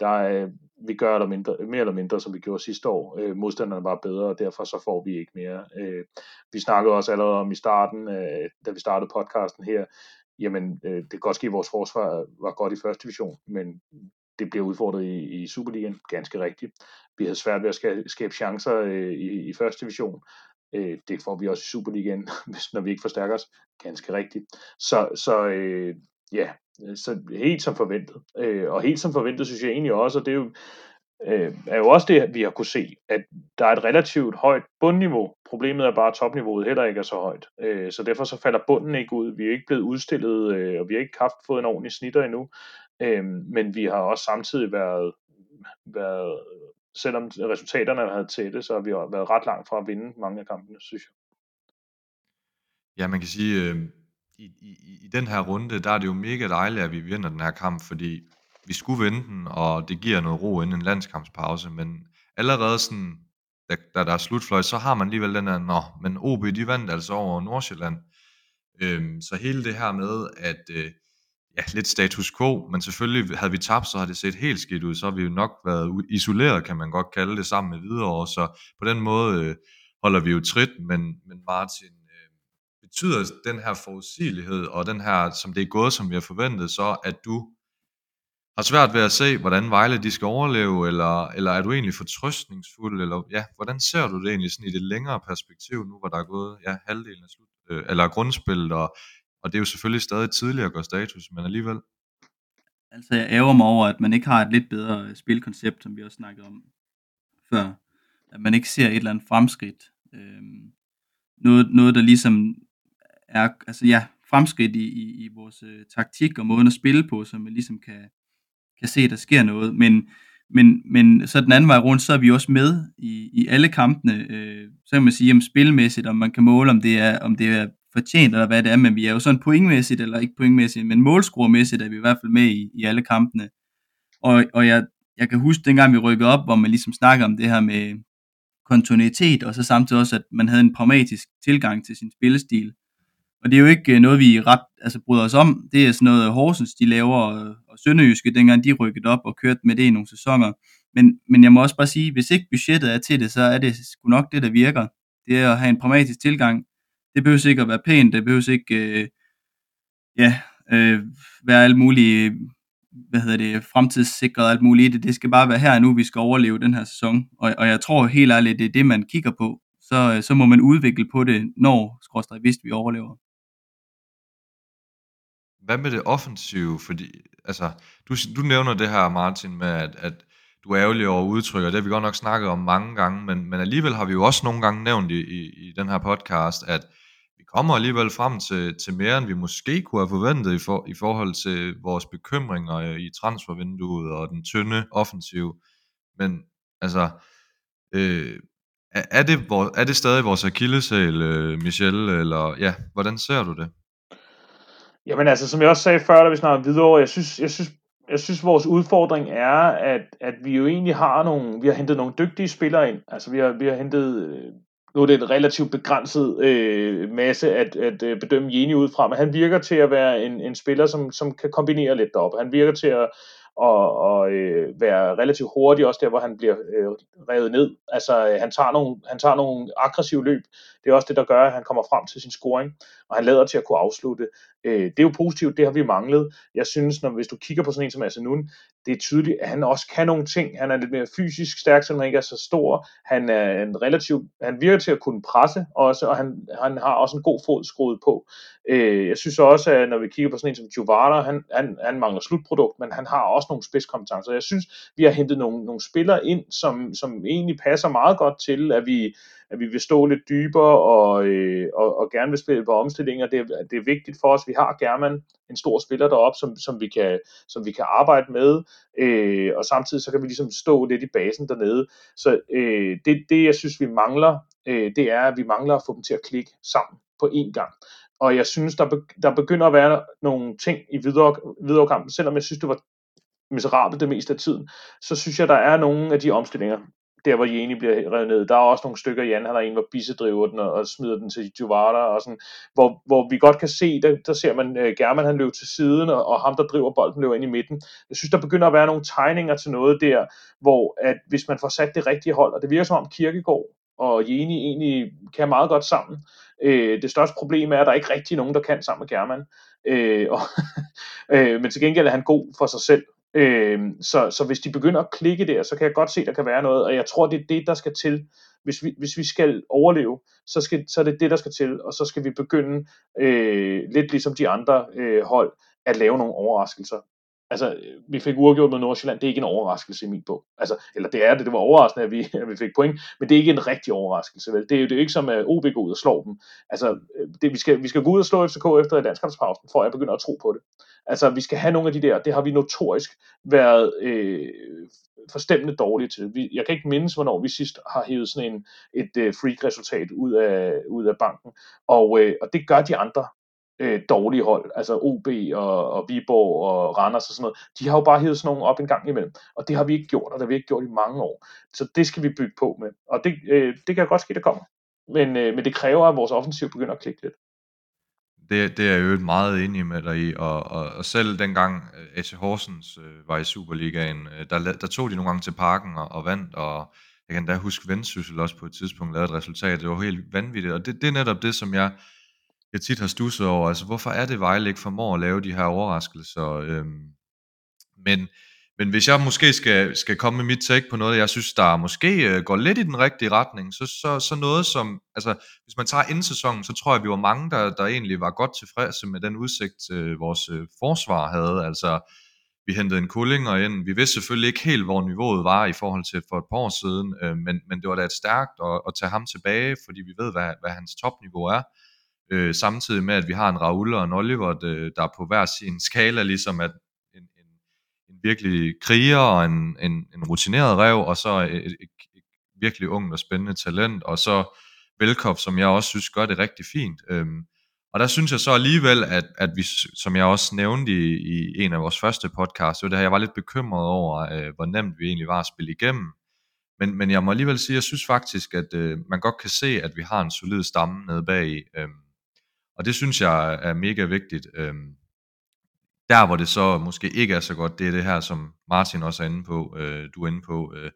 Der øh, vi gør det mindre, mere eller mindre, som vi gjorde sidste år. Øh, modstanderne var bedre, og derfor så får vi ikke mere. Øh, vi snakkede også allerede om i starten, øh, da vi startede podcasten her, jamen øh, det kan godt ske, at vores forsvar var godt i første division, men det bliver udfordret i, i Superligaen, ganske rigtigt. Vi havde svært ved at skabe, skabe chancer øh, i, i første division. Øh, det får vi også i Superligaen, hvis, når vi ikke forstærker os, ganske rigtigt. Så, så øh, ja, så helt som forventet. Øh, og helt som forventet synes jeg egentlig også, og det er jo, øh, er jo også det, vi har kunne se, at der er et relativt højt bundniveau. Problemet er bare, at topniveauet heller ikke er så højt. Øh, så derfor så falder bunden ikke ud. Vi er ikke blevet udstillet, øh, og vi har ikke haft fået en ordentlig snitter endnu. Øh, men vi har også samtidig været, været selvom resultaterne har været tætte, så har vi været ret langt fra at vinde mange af kampene, synes jeg. Ja, man kan sige, øh, i, i, i den her runde, der er det jo mega dejligt, at vi vinder den her kamp, fordi vi skulle vinde den, og det giver noget ro inden en landskampspause, men allerede sådan, da, da der er slutfløjt, så har man alligevel den her, nå, men OB, de vandt altså over Nordsjælland. Øhm, så hele det her med, at øh, ja, lidt status quo, men selvfølgelig havde vi tabt, så har det set helt skidt ud, så har vi jo nok været isoleret, kan man godt kalde det, sammen med videre, så på den måde øh, holder vi jo trit, men, men Martin, betyder den her forudsigelighed, og den her, som det er gået, som vi har forventet, så at du har svært ved at se, hvordan Vejle de skal overleve, eller, eller er du egentlig fortrøstningsfuld, eller ja, hvordan ser du det egentlig sådan i det længere perspektiv, nu hvor der er gået ja, halvdelen af slut, øh, eller grundspillet, og og det er jo selvfølgelig stadig tidligere at gøre status, men alligevel. Altså, jeg ærger mig over, at man ikke har et lidt bedre øh, spilkoncept, som vi også snakkede om før. At man ikke ser et eller andet fremskridt. øh, noget, noget, der ligesom er, altså ja, fremskridt i, i, i vores øh, taktik og måden at spille på, så man ligesom kan, kan se, at der sker noget. Men, men, men så den anden vej rundt, så er vi også med i, i alle kampene. Øh, så kan man sige, om spilmæssigt, om man kan måle, om det er, om det er fortjent, eller hvad det er, men vi er jo sådan pointmæssigt, eller ikke pointmæssigt, men målscoremæssigt er vi i hvert fald med i, i alle kampene. Og, og jeg, jeg kan huske dengang vi rykkede op, hvor man ligesom snakker om det her med kontinuitet, og så samtidig også, at man havde en pragmatisk tilgang til sin spillestil. Og det er jo ikke øh, noget, vi ret altså, bryder os om. Det er sådan noget, Horsens de laver, og, Sønderjyske, dengang de rykkede op og kørte med det i nogle sæsoner. Men, men jeg må også bare sige, hvis ikke budgettet er til det, så er det sgu nok det, der virker. Det er at have en pragmatisk tilgang, det behøver ikke at være pænt, det behøver ikke øh, ja, øh, være alt muligt, hvad hedder det, fremtidssikret og alt muligt i det. Det skal bare være her nu, vi skal overleve den her sæson. Og, og jeg tror helt ærligt, det er det, man kigger på. Så, øh, så må man udvikle på det, når skråstrej hvis vi overlever. Hvad med det offensive? Fordi, altså, du, du nævner det her, Martin, med at, at du er ærgerlig over udtryk, og det har vi godt nok snakket om mange gange, men, men alligevel har vi jo også nogle gange nævnt i, i, i den her podcast, at vi kommer alligevel frem til, til mere, end vi måske kunne have forventet i, for, i forhold til vores bekymringer øh, i transfervinduet og den tynde offensiv. Men altså, øh, er, det, er det stadig vores akilleshæl, øh, Michelle, eller ja, hvordan ser du det? Jamen altså, som jeg også sagde før, da vi snakkede videre, jeg synes, jeg synes jeg synes, vores udfordring er, at, at vi jo egentlig har nogle, vi har hentet nogle dygtige spillere ind. Altså, vi har, vi har hentet, øh, nu er det en relativt begrænset øh, masse at, at øh, bedømme Jeni ud fra, men han virker til at være en, en spiller, som, som kan kombinere lidt deroppe. Han virker til at, og, og øh, være relativt hurtig, også der, hvor han bliver øh, revet ned. Altså, øh, han, tager nogle, han tager nogle aggressive løb. Det er også det, der gør, at han kommer frem til sin scoring, og han lader til at kunne afslutte. Øh, det er jo positivt, det har vi manglet. Jeg synes, når hvis du kigger på sådan en som Asenun, det er tydeligt, at han også kan nogle ting. Han er lidt mere fysisk stærk, selvom han ikke er så stor. Han er en relativ, han virker til at kunne presse også, og han, han har også en god fod skruet på. Øh, jeg synes også, at når vi kigger på sådan en som Juvara, han, han, han mangler slutprodukt, men han har også nogle spidskompetencer. Jeg synes, vi har hentet nogle, nogle spillere ind, som, som egentlig passer meget godt til, at vi, at vi vil stå lidt dybere og, øh, og, og gerne vil spille på omstillinger. Det, er, det er vigtigt for os. Vi har German, en stor spiller deroppe, som, som, vi, kan, som vi kan arbejde med, øh, og samtidig så kan vi ligesom stå lidt i basen dernede. Så øh, det, det, jeg synes, vi mangler, øh, det er, at vi mangler at få dem til at klikke sammen på én gang. Og jeg synes, der, be, der begynder at være nogle ting i videre, videre kampen, selvom jeg synes, det var miserabelt det meste af tiden, så synes jeg, der er nogle af de omstillinger, der hvor Jeni bliver revet ned. Der er også nogle stykker, Jan han har en, hvor Bisse driver den og, og smider den til Juvara, og sådan, hvor, hvor vi godt kan se, der, der ser man uh, German, han løber til siden, og, og ham, der driver bolden, løber ind i midten. Jeg synes, der begynder at være nogle tegninger til noget der, hvor at hvis man får sat det rigtige hold, og det virker som om Kirkegaard og Jeni egentlig kan meget godt sammen. Øh, det største problem er, at der er ikke rigtig nogen, der kan sammen med German. Øh, og, øh, men til gengæld er han god for sig selv. Øh, så, så hvis de begynder at klikke der, så kan jeg godt se, at der kan være noget, og jeg tror, det er det, der skal til. Hvis vi, hvis vi skal overleve, så, skal, så er det det, der skal til, og så skal vi begynde, øh, lidt ligesom de andre øh, hold, at lave nogle overraskelser. Altså, vi fik uafgjort med Nordsjælland, det er ikke en overraskelse i min bog. Altså, eller det er det, det var overraskende, at vi, at vi fik point, men det er ikke en rigtig overraskelse, vel? Det er jo det er ikke som, at OB går ud og slår dem. Altså, øh, det, vi, skal, vi skal gå ud og slå FCK efter i danskernspausen, for at jeg begynder at tro på det. Altså, vi skal have nogle af de der, det har vi notorisk været øh, forstemmende dårlige til. Vi, jeg kan ikke mindes, hvornår vi sidst har hævet sådan en, et øh, freak-resultat ud af, ud af banken, og, øh, og det gør de andre øh, dårlige hold, altså OB og, og Viborg og Randers og sådan noget, de har jo bare hævet sådan nogle op en gang imellem, og det har vi ikke gjort, og det har vi ikke gjort i mange år. Så det skal vi bygge på med, og det, øh, det kan godt ske, der kommer. Men, øh, men det kræver, at vores offensiv begynder at klikke lidt. Det, det er jeg jo meget enig med dig i, og, og, og selv dengang øh, AC Horsens øh, var i Superligaen, øh, der, der tog de nogle gange til parken og, og vandt, og jeg kan da huske Vendsyssel også på et tidspunkt lavede et resultat, det var helt vanvittigt, og det, det er netop det, som jeg jeg tit har stusset over, altså hvorfor er det Vejle ikke formår at lave de her overraskelser, øhm, men, men hvis jeg måske skal, skal komme med mit take på noget, jeg synes, der måske øh, går lidt i den rigtige retning, så, så, så noget som, altså hvis man tager ind sæsonen, så tror jeg, vi var mange, der, der egentlig var godt tilfredse med den udsigt, øh, vores øh, forsvar havde, altså vi hentede en Kullinger ind, vi vidste selvfølgelig ikke helt, hvor niveauet var i forhold til for et par år siden, øh, men, men det var da et stærkt at, at tage ham tilbage, fordi vi ved, hvad, hvad hans topniveau er, øh, samtidig med, at vi har en Raul og en Oliver, der er på hver sin skala, ligesom at virkelig kriger og en, en, en rutineret rev, og så et, et, et virkelig ungt og spændende talent, og så Velkov, som jeg også synes gør det rigtig fint. Øhm, og der synes jeg så alligevel, at, at vi, som jeg også nævnte i, i en af vores første podcasts, det her, jeg var lidt bekymret over, øh, hvor nemt vi egentlig var at spille igennem. Men, men jeg må alligevel sige, at jeg synes faktisk, at øh, man godt kan se, at vi har en solid stamme nede bag. Øh, og det synes jeg er mega vigtigt. Øh, der hvor det så måske ikke er så godt, det er det her, som Martin også er inde på, øh, du er inde på. Øh,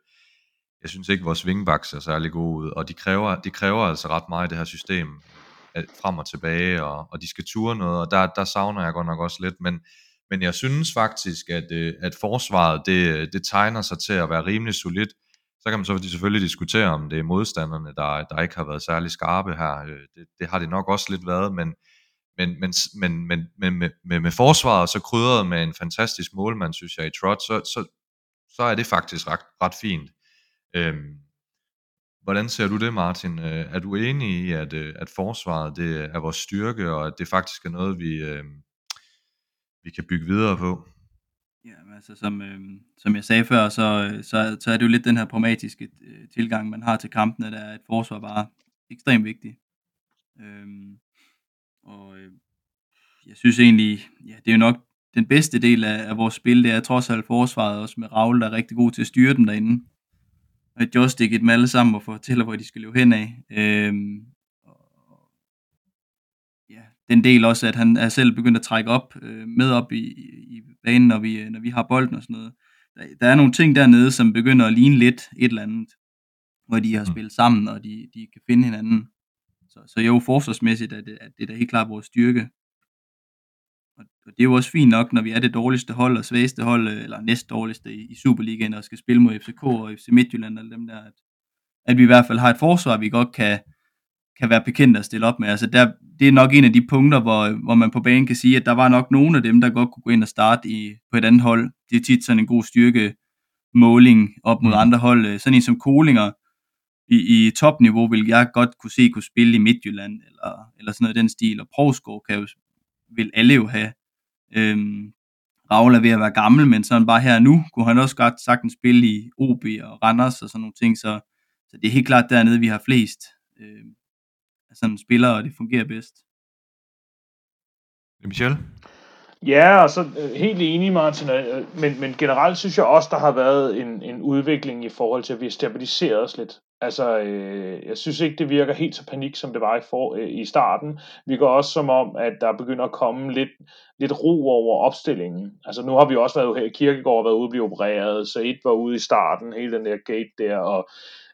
jeg synes ikke, vores wingbacks er særlig gode ud, og de kræver, de kræver altså ret meget i det her system, øh, frem og tilbage, og, og de skal ture noget, og der, der savner jeg godt nok også lidt, men, men jeg synes faktisk, at, øh, at forsvaret, det, det tegner sig til at være rimelig solidt, så kan man så selvfølgelig diskutere, om det er modstanderne, der, der ikke har været særlig skarpe her. Øh, det, det har det nok også lidt været, men, men, men, men, men, men med, med, med forsvaret, så krydret med en fantastisk målmand, synes jeg, i Trot, så, så, så er det faktisk ret, ret fint. Øhm, hvordan ser du det, Martin? Øh, er du enig i, at, øh, at forsvaret det er vores styrke, og at det faktisk er noget, vi, øh, vi kan bygge videre på? Ja, altså som, øh, som jeg sagde før, så, så, så er det jo lidt den her pragmatiske øh, tilgang, man har til kampene, der er et forsvar bare ekstremt vigtigt. Øh, og øh, jeg synes egentlig, ja, det er jo nok den bedste del af, af vores spil, det er trods alt forsvaret, også med Raul, der er rigtig god til at styre dem derinde. Og joysticket dem alle sammen og fortæller, hvor de skal løbe hen af. Øhm, ja, den del også, at han er selv begyndt at trække op, øh, med op i, i banen, når vi, når vi har bolden og sådan noget. Der, der er nogle ting dernede, som begynder at ligne lidt et eller andet, hvor de har mm. spillet sammen, og de, de kan finde hinanden. Så, så jo, forsvarsmæssigt er det, at det er da helt klart vores styrke. Og, og det er jo også fint nok, når vi er det dårligste hold og svageste hold, øh, eller næst dårligste i, i Superligaen, og skal spille mod FCK og FC Midtjylland og dem der, at, at vi i hvert fald har et forsvar, vi godt kan, kan være bekendt at stille op med. Altså der, det er nok en af de punkter, hvor, hvor man på banen kan sige, at der var nok nogle af dem, der godt kunne gå ind og starte i, på et andet hold. Det er tit sådan en god styrke måling op mod mm. andre hold. Sådan en som Kolinger i, i topniveau vil jeg godt kunne se kunne spille i Midtjylland, eller, eller sådan noget den stil. Og Provsgaard kan jo, vil alle jo have. Øhm, Raul er ved at være gammel, men sådan bare her nu, kunne han også godt sagtens spille i OB og Randers og sådan nogle ting, så, så det er helt klart dernede, vi har flest. Øh, sådan spillere, og det fungerer bedst. Michel? Ja, og så øh, helt enig, Martin, øh, men, men generelt synes jeg også, der har været en, en udvikling i forhold til, at vi har stabiliseret os lidt. Altså, øh, jeg synes ikke, det virker helt så panik, som det var i, for, øh, i starten. Vi går også som om, at der begynder at komme lidt, lidt ro over opstillingen. Altså, nu har vi også været her i Kirkegård været ude og blive opereret, så et var ude i starten, hele den der gate der, og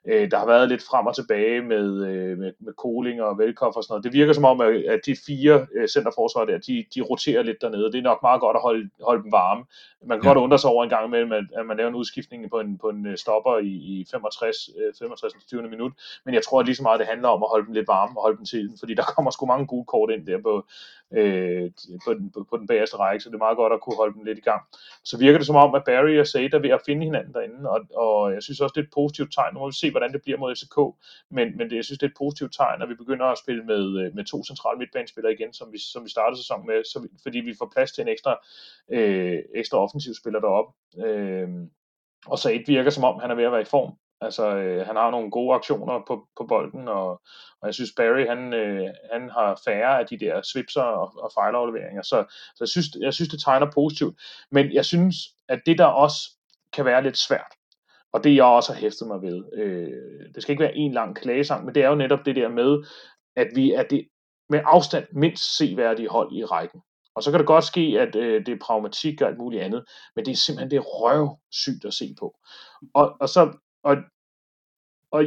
Øh, der har været lidt frem og tilbage med, øh, med, med Koling og Velkoff og sådan noget. Det virker som om, at, de fire øh, centerforsvar der, de, de roterer lidt dernede. Det er nok meget godt at holde, holde dem varme. Man kan ja. godt undre sig over en gang imellem, at, at man laver en udskiftning på en, på en øh, stopper i, i 65, øh, 65 20. minut. Men jeg tror, at lige så meget det handler om at holde dem lidt varme og holde dem til fordi der kommer sgu mange gode kort ind der på, øh, på, den, på, på den bagerste række, så det er meget godt at kunne holde dem lidt i gang. Så virker det som om, at Barry og Sada er ved at finde hinanden derinde, og, og jeg synes også, det er et positivt tegn. Nu må vi se, hvordan det bliver mod FCK, men, men det, jeg synes, det er et positivt tegn, at vi begynder at spille med, øh, med to centrale midtbanespillere igen, som vi, som vi startede sæsonen med, så vi, fordi vi får plads til en ekstra, øh, ekstra offensiv spiller deroppe. Øh, og så et virker som om, han er ved at være i form. Altså, øh, han har nogle gode aktioner på, på bolden, og, og jeg synes, Barry, han, øh, han har færre af de der svipser og, og fejlafleveringer, så, så jeg, synes, jeg synes, det tegner positivt. Men jeg synes, at det der også kan være lidt svært, og det jeg også har hæftet mig ved, øh, det skal ikke være en lang klagesang, men det er jo netop det der med, at vi er det med afstand mindst seværdige hold i rækken. Og så kan det godt ske, at øh, det er pragmatik og alt muligt andet, men det er simpelthen det røvsygt at se på. Og, og så og, og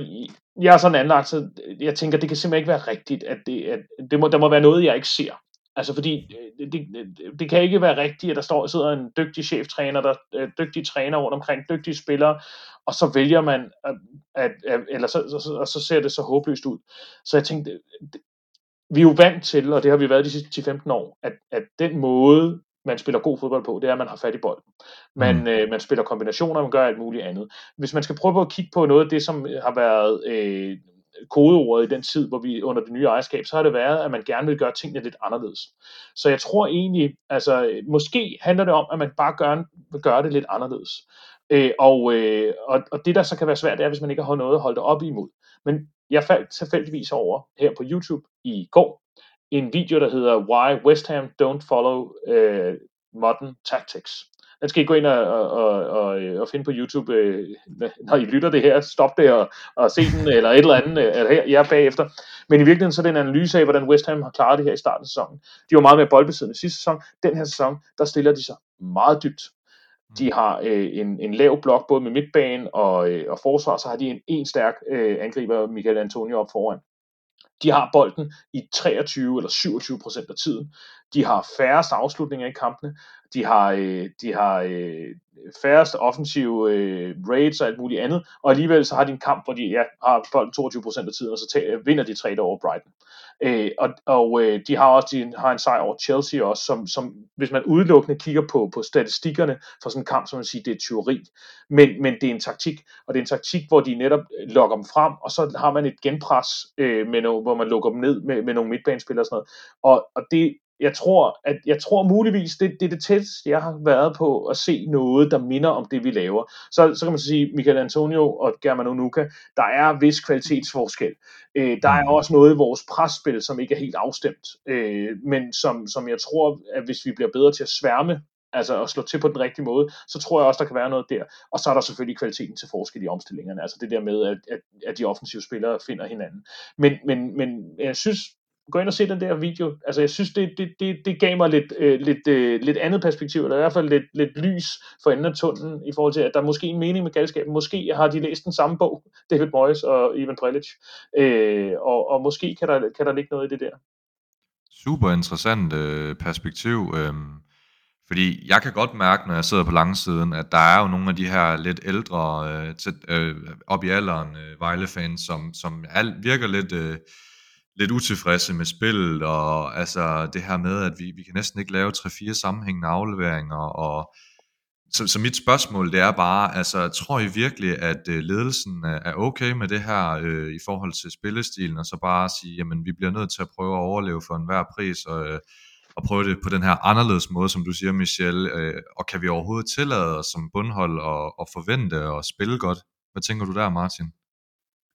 jeg er sådan anlagt, så jeg tænker, det kan simpelthen ikke være rigtigt, at det, at det må, der må være noget, jeg ikke ser. Altså fordi, øh, det, det, det kan ikke være rigtigt, at der står, sidder en dygtig cheftræner, der øh, er dygtige træner rundt omkring, dygtige spillere, og så vælger man, at, at, at eller så, så, og så ser det så håbløst ud. Så jeg tænkte, øh, vi er jo vant til, og det har vi været de sidste 10-15 år, at, at den måde, man spiller god fodbold på, det er, at man har fat i bolden. Man, mm. øh, man spiller kombinationer, man gør alt muligt andet. Hvis man skal prøve at kigge på noget af det, som har været øh, kodeordet i den tid, hvor vi under det nye ejerskab, så har det været, at man gerne vil gøre tingene lidt anderledes. Så jeg tror egentlig, altså måske handler det om, at man bare gør, gøre det lidt anderledes. Øh, og, øh, og, og det der så kan være svært, det er, hvis man ikke har noget at holde det op imod. Men jeg faldt tilfældigvis over her på YouTube i går, en video, der hedder Why West Ham Don't Follow uh, Modern Tactics. Den skal I gå ind og, og, og, og finde på YouTube, øh, når I lytter det her. Stop det og, og se den, eller et eller andet, eller her, jeg bagefter. Men i virkeligheden så er det en analyse af, hvordan West Ham har klaret det her i starten af sæsonen. De var meget mere boldbesiddende sidste sæson. Den her sæson, der stiller de sig meget dybt. De har øh, en, en lav blok både med midtbane og, øh, og forsvar, så har de en, en stærk øh, angriber, Michael Antonio, op foran. De har bolden i 23 eller 27 procent af tiden. De har færrest afslutninger i kampene. De har, øh, de har øh, færrest offensive øh, raids og alt muligt andet. Og alligevel så har de en kamp, hvor de ja, har bolden 22% af tiden, og så tager, øh, vinder de 3 over Brighton. Øh, og og øh, de har også de har en sejr over Chelsea også, som, som hvis man udelukkende kigger på, på statistikkerne for sådan en kamp, så man sige, det er teori. Men, men det er en taktik, og det er en taktik, hvor de netop øh, lokker dem frem, og så har man et genpres, øh, med no, hvor man lukker dem ned med, med nogle midtbanespillere og sådan noget. Og, og det, jeg tror, at jeg tror muligvis, det, det er det tætteste, jeg har været på at se noget, der minder om det, vi laver. Så, så kan man sige, Michael Antonio og Germano Onuka, der er vis kvalitetsforskel. Øh, der er også noget i vores presspil, som ikke er helt afstemt, øh, men som, som jeg tror, at hvis vi bliver bedre til at sværme altså at slå til på den rigtige måde, så tror jeg også, der kan være noget der. Og så er der selvfølgelig kvaliteten til forskel i omstillingerne, altså det der med, at, at, at de offensive spillere finder hinanden. Men, men, men jeg synes, gå ind og se den der video. Altså, jeg synes, det, det, det, det gav mig lidt, øh, lidt, øh, lidt andet perspektiv, eller i hvert fald lidt, lidt lys for enden af tunnelen, i forhold til, at der er måske en mening med galskaben. Måske har de læst den samme bog, David Moyes og Ivan Prelic, øh, og, og måske kan der, kan der ligge noget i det der. Super interessant øh, perspektiv. Øh, fordi jeg kan godt mærke, når jeg sidder på langsiden, at der er jo nogle af de her lidt ældre, øh, til, øh, op i alderen, øh, Vejle-fans, som, som er, virker lidt... Øh, lidt utilfredse med spillet, og altså det her med, at vi, vi kan næsten ikke lave 3-4 sammenhængende afleveringer, og så, så mit spørgsmål det er bare, altså tror I virkelig, at øh, ledelsen er okay med det her øh, i forhold til spillestilen, og så bare sige, jamen vi bliver nødt til at prøve at overleve for enhver pris, og, øh, og prøve det på den her anderledes måde, som du siger, Michel, øh, og kan vi overhovedet tillade os som bundhold og, og forvente og spille godt? Hvad tænker du der, Martin?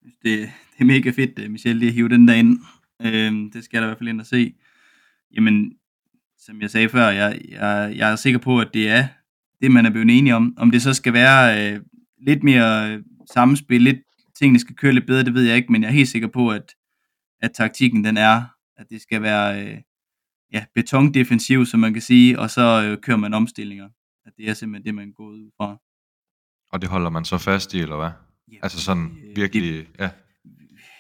Det, det er mega fedt, øh, Michelle, lige at hive den der ind. Øh, det skal jeg da i hvert fald ind og se. Jamen, som jeg sagde før, jeg, jeg, jeg er sikker på, at det er det, man er blevet enige om. Om det så skal være øh, lidt mere øh, samspil, lidt tingene skal køre lidt bedre, det ved jeg ikke, men jeg er helt sikker på, at, at taktikken den er, at det skal være øh, ja, betondefensiv, som man kan sige, og så øh, kører man omstillinger. At det er simpelthen det, man går ud fra. Og det holder man så fast i, eller hvad? Ja, altså sådan øh, virkelig, det, ja.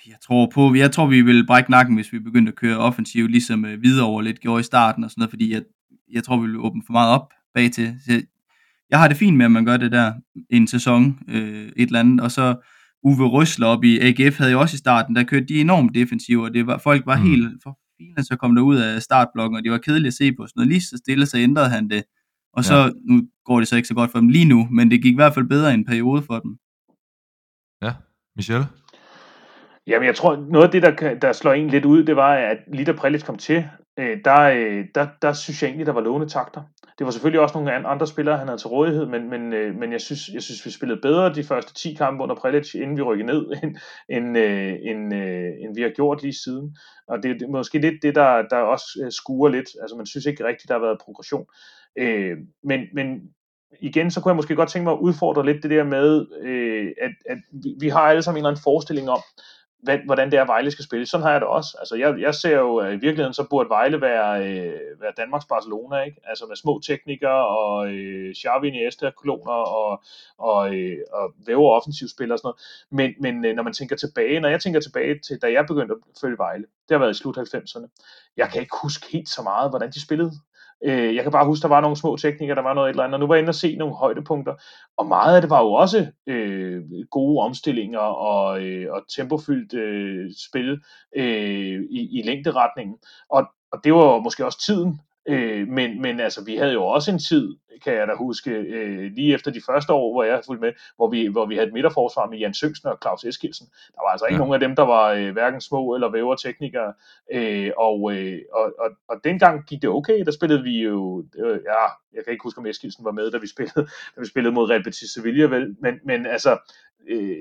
Jeg tror på, jeg tror vi vil brække nakken, hvis vi begyndte at køre offensiv, ligesom videre over lidt gjorde i starten og sådan noget, fordi jeg, jeg tror, vi vil åbne for meget op bag til. Så jeg har det fint med, at man gør det der en sæson, øh, et eller andet, og så Uwe Røsler op i AGF havde jo også i starten, der kørte de enormt defensive, og det var, folk var mm. helt for fine, så kom der ud af startblokken, og det var kedeligt at se på. Sådan noget lige så stille, så ændrede han det. Og så, ja. nu går det så ikke så godt for dem lige nu, men det gik i hvert fald bedre i en periode for dem. Michel? Jamen, jeg tror, noget af det, der, der slår en lidt ud, det var, at lige da Prelic kom til, øh, der, øh, der, der synes jeg egentlig, der var låne takter. Det var selvfølgelig også nogle andre spillere, han havde til rådighed, men, men, øh, men jeg, synes, jeg synes, vi spillede bedre de første 10 kampe under Prelic, inden vi rykkede ned, end, end, øh, end, øh, end vi har gjort lige siden. Og det, det er måske lidt det, der, der også øh, skuer lidt. Altså, man synes ikke rigtigt, der har været progression. men, men igen, så kunne jeg måske godt tænke mig at udfordre lidt det der med, øh, at, at vi, vi har alle sammen en eller anden forestilling om, hvad, hvordan det er, Vejle skal spille. Sådan har jeg det også. Altså, jeg, jeg ser jo, at i virkeligheden, så burde Vejle være, øh, være Danmarks Barcelona, ikke? Altså med små teknikere og øh, Xavi, Iniesta, kloner og, og, øh, og væver offensivspillere og sådan noget. Men, men øh, når man tænker tilbage, når jeg tænker tilbage til, da jeg begyndte at følge Vejle, det har været i slut 90'erne. Jeg kan ikke huske helt så meget, hvordan de spillede. Øh, jeg kan bare huske, der var nogle små teknikker, der var noget et eller andet, og nu var jeg inde og se nogle højdepunkter, og meget af det var jo også øh, gode omstillinger og, øh, og tempofyldt øh, spil øh, i, i længderetningen, og, og det var måske også tiden, Øh, men, men altså, vi havde jo også en tid, kan jeg da huske, øh, lige efter de første år, hvor jeg fulgte med, hvor vi, hvor vi havde et midterforsvar med Jan Søngsen og Claus Eskilsen. Der var altså ikke ja. nogen af dem, der var øh, hverken små eller væver teknikere. Øh, og, øh, og, og, og dengang gik det okay. Der spillede vi jo, øh, ja, jeg kan ikke huske, om Eskilsen var med, da vi spillede, da vi spillede mod Real Betis Sevilla, vel? Men, men altså, øh,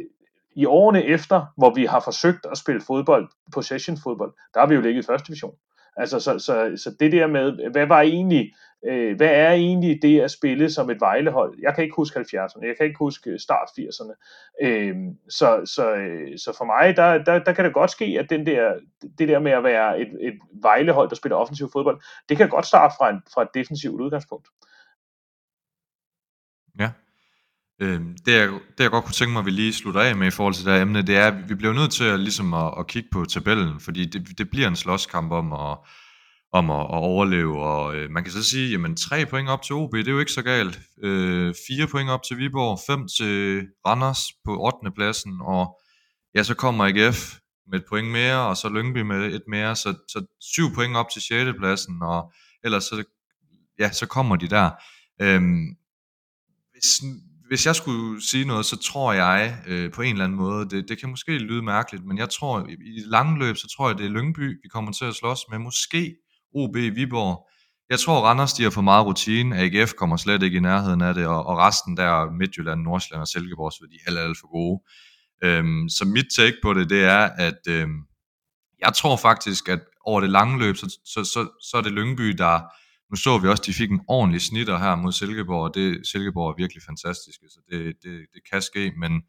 i årene efter, hvor vi har forsøgt at spille fodbold, possession fodbold, der har vi jo ligget i første division. Altså, så, så, så det der med, hvad var egentlig, øh, hvad er egentlig det at spille som et vejlehold? Jeg kan ikke huske 70'erne, jeg kan ikke huske start 80'erne. Øh, så, så, øh, så for mig, der, der, der kan det godt ske, at den der, det der med at være et, et vejlehold, der spiller offensiv fodbold, det kan godt starte fra, en, fra et defensivt udgangspunkt. Ja. Øh, det, jeg, det jeg godt kunne tænke mig, at vi lige slutter af med i forhold til det her emne, det er, at vi bliver nødt til at, ligesom at, at kigge på tabellen, fordi det, det bliver en slåskamp om at, om at, at overleve, og øh, man kan så sige, jamen tre point op til OB, det er jo ikke så galt. Øh, fire point op til Viborg, fem til Randers på 8. pladsen, og ja, så kommer AGF med et point mere, og så Lyngby med et mere, så, så syv point op til 6. pladsen, og ellers så, ja, så kommer de der. Øh, hvis, hvis jeg skulle sige noget, så tror jeg øh, på en eller anden måde, det, det kan måske lyde mærkeligt, men jeg tror, i, i lange løb, så tror jeg, det er Lyngby, vi kommer til at slås med. Måske OB Viborg. Jeg tror, Randers de har for meget rutine. AGF kommer slet ikke i nærheden af det, og, og resten der, Midtjylland, Nordsjælland og Silkeborg, så de alt, alt for gode. Øhm, så mit take på det, det er, at øhm, jeg tror faktisk, at over det lange løb, så, så, så, så er det Lyngby, der, nu så vi også, at de fik en ordentlig snitter her mod Silkeborg, og det, Silkeborg er virkelig fantastisk, så det, det, det kan ske, men,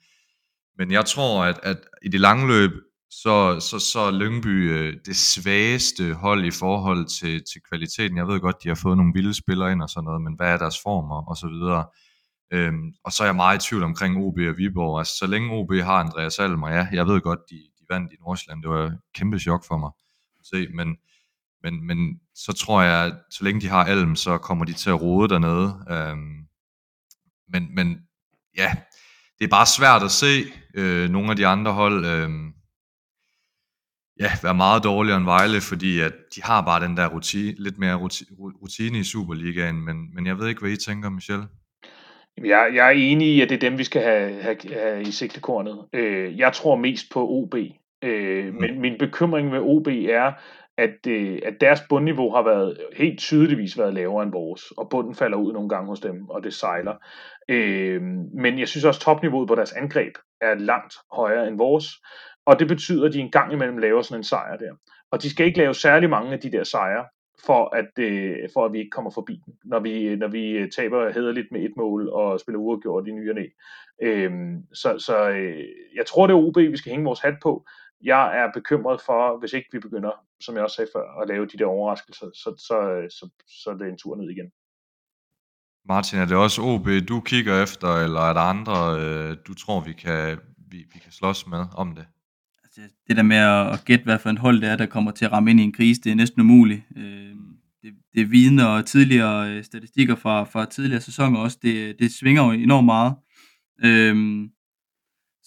men jeg tror, at, at i det lange løb, så, så, så er Lyngby øh, det svageste hold i forhold til, til kvaliteten. Jeg ved godt, de har fået nogle vilde spillere ind og sådan noget, men hvad er deres former og så videre. Øhm, og så er jeg meget i tvivl omkring OB og Viborg. Altså, så længe OB har Andreas Almer, ja, jeg ved godt, de, de vandt i Nordsjælland. Det var et kæmpe chok for mig at se, men, men, men så tror jeg, at så længe de har Alm, så kommer de til at rode dernede. Øhm, men, men ja, det er bare svært at se øh, nogle af de andre hold øh, ja, være meget dårligere end Vejle, fordi at de har bare den der rutine, lidt mere rutine i Superligaen, men, men jeg ved ikke, hvad I tænker, Michel? Jeg, jeg er enig i, at det er dem, vi skal have, have, have i sigtekornet. Øh, jeg tror mest på OB, øh, mm. men min bekymring med OB er, at, øh, at deres bundniveau har været helt tydeligvis været lavere end vores, og bunden falder ud nogle gange hos dem, og det sejler. Øh, men jeg synes også, topniveauet på deres angreb er langt højere end vores, og det betyder, at de en gang imellem laver sådan en sejr der. Og de skal ikke lave særlig mange af de der sejre, for at, øh, for at vi ikke kommer forbi den, når vi, når vi øh, taber hederligt med et mål og spiller uafgjort i ny og. Øh, så så øh, jeg tror, det er OB, vi skal hænge vores hat på. Jeg er bekymret for, hvis ikke vi begynder, som jeg også sagde før, at lave de der overraskelser, så, så, så, så er det en tur ned igen. Martin, er det også OB, du kigger efter, eller er der andre, øh, du tror, vi kan, vi, vi kan slås med om det? Altså, det der med at gætte, hvad for en hold det er, der kommer til at ramme ind i en krise, det er næsten umuligt. Øh, det, det vidner og tidligere øh, statistikker fra, fra tidligere sæsoner også, det, det svinger jo enormt meget. Øh,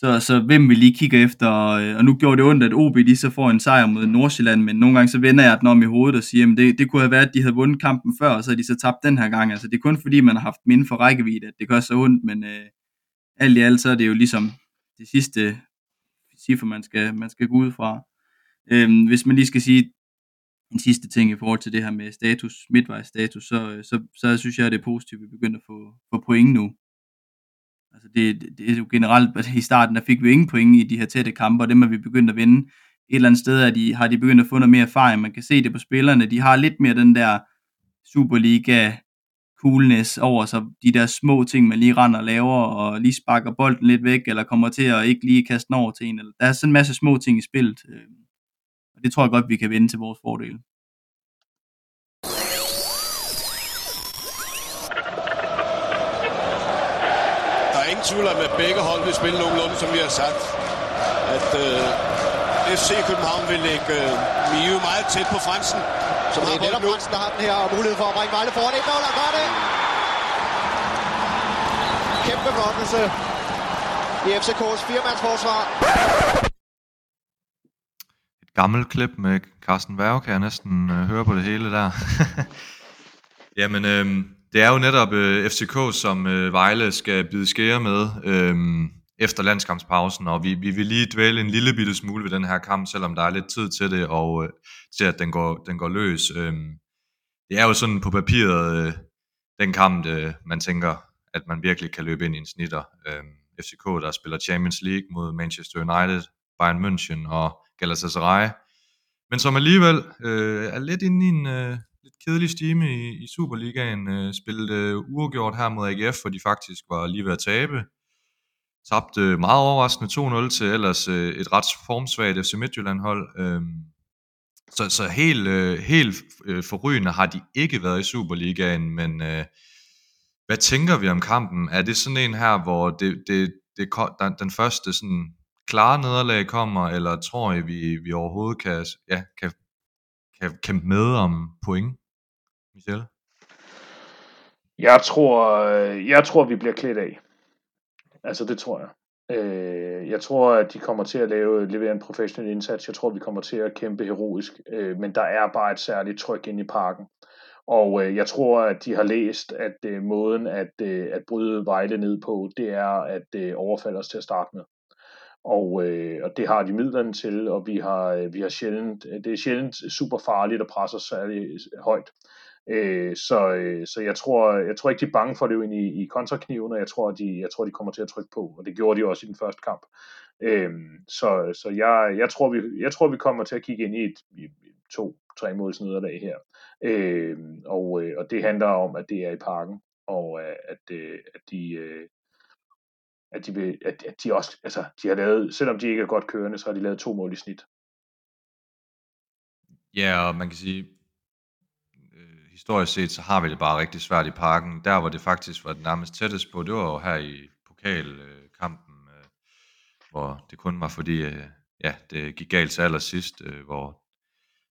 så, så hvem vi lige kigger efter, og øh, nu gjorde det ondt, at OB de så får en sejr mod Nordsjælland, men nogle gange så vender jeg den om i hovedet og siger, at det, det kunne have været, at de havde vundet kampen før, og så havde de så tabt den her gang. Altså det er kun fordi, man har haft minde for rækkevidde, at det gør så ondt, men øh, alt i alt så er det jo ligesom det sidste cifre, man skal, man skal gå ud fra. Øhm, hvis man lige skal sige en sidste ting i forhold til det her med status, midtvejsstatus, så, øh, så, så synes jeg, at det er positivt, at vi begynder at få, få point nu. Altså det, det, det er jo generelt, at i starten der fik vi ingen point i de her tætte kampe, og dem er vi begyndt at vinde. Et eller andet sted er de, har de begyndt at få noget mere erfaring. Man kan se det på spillerne. De har lidt mere den der Superliga coolness over sig. De der små ting, man lige render og laver, og lige sparker bolden lidt væk, eller kommer til at ikke lige kaste den over til en. Der er sådan en masse små ting i spillet. Øh, og det tror jeg godt, vi kan vende til vores fordel. Ingen tvivl om, at begge hold vil spille nogenlunde, som vi har sagt. At øh, FC København vil lægge øh, Mio meget tæt på Fransen. Som det er netop Fransen, der har den her mulighed for at bringe Vejle foran 1-0 og gør det. Kæmpe flottelse i FCK's firemandsforsvar. Et gammelt klip med Carsten Værge, kan jeg næsten øh, høre på det hele der. Jamen, øh, det er jo netop øh, FCK, som øh, Vejle skal bide skære med øh, efter landskampspausen, og vi, vi vil lige dvæle en lille bitte smule ved den her kamp, selvom der er lidt tid til det, og øh, til at den går, den går løs. Øh, det er jo sådan på papiret øh, den kamp, øh, man tænker, at man virkelig kan løbe ind i en snitter. Øh, FCK, der spiller Champions League mod Manchester United, Bayern München og Galatasaray, men som alligevel øh, er lidt inde i en... Øh, lidt kedelig stime i, i Superligaen. Øh, spillede øh, uafgjort her mod AGF, hvor de faktisk var lige ved at tabe. Tabte øh, meget overraskende 2-0 til ellers øh, et ret formsvagt FC Midtjylland-hold. Øh, så, så helt, øh, helt øh, forrygende har de ikke været i Superligaen, men øh, hvad tænker vi om kampen? Er det sådan en her, hvor det, det, det, den, den første sådan klare nederlag kommer, eller tror I, vi, vi overhovedet kan, ja, kan kan kæmpe med om point, Michel? Jeg tror, øh, jeg tror, vi bliver klædt af. Altså, det tror jeg. Øh, jeg tror, at de kommer til at lave, levere en professionel indsats. Jeg tror, vi kommer til at kæmpe heroisk. Øh, men der er bare et særligt tryk ind i parken. Og øh, jeg tror, at de har læst, at øh, måden at, øh, at bryde Vejle ned på, det er at øh, overfalde os til at starte med og, øh, og det har de midlerne til, og vi har, øh, vi har sjældent, øh, det er sjældent super farligt at presse os særlig øh, højt. Øh, så, øh, så jeg tror, jeg tror ikke, de er bange for det ind i, i kontrakniven, og jeg tror, de, jeg tror, de kommer til at trykke på, og det gjorde de også i den første kamp. Øh, så så jeg, jeg, tror, vi, jeg tror, vi kommer til at kigge ind i et, i to, tre måls nederlag her. Øh, og, øh, og det handler om, at det er i parken, og at, øh, at de... Øh, at de, vil, at, at de også, altså, de har lavet, selvom de ikke er godt kørende, så har de lavet to mål i snit. Ja, og man kan sige, øh, historisk set, så har vi det bare rigtig svært i parken. Der, hvor det faktisk var det nærmest tættest på, det var jo her i pokalkampen, øh, hvor det kun var fordi, øh, ja, det gik galt til allersidst, øh, hvor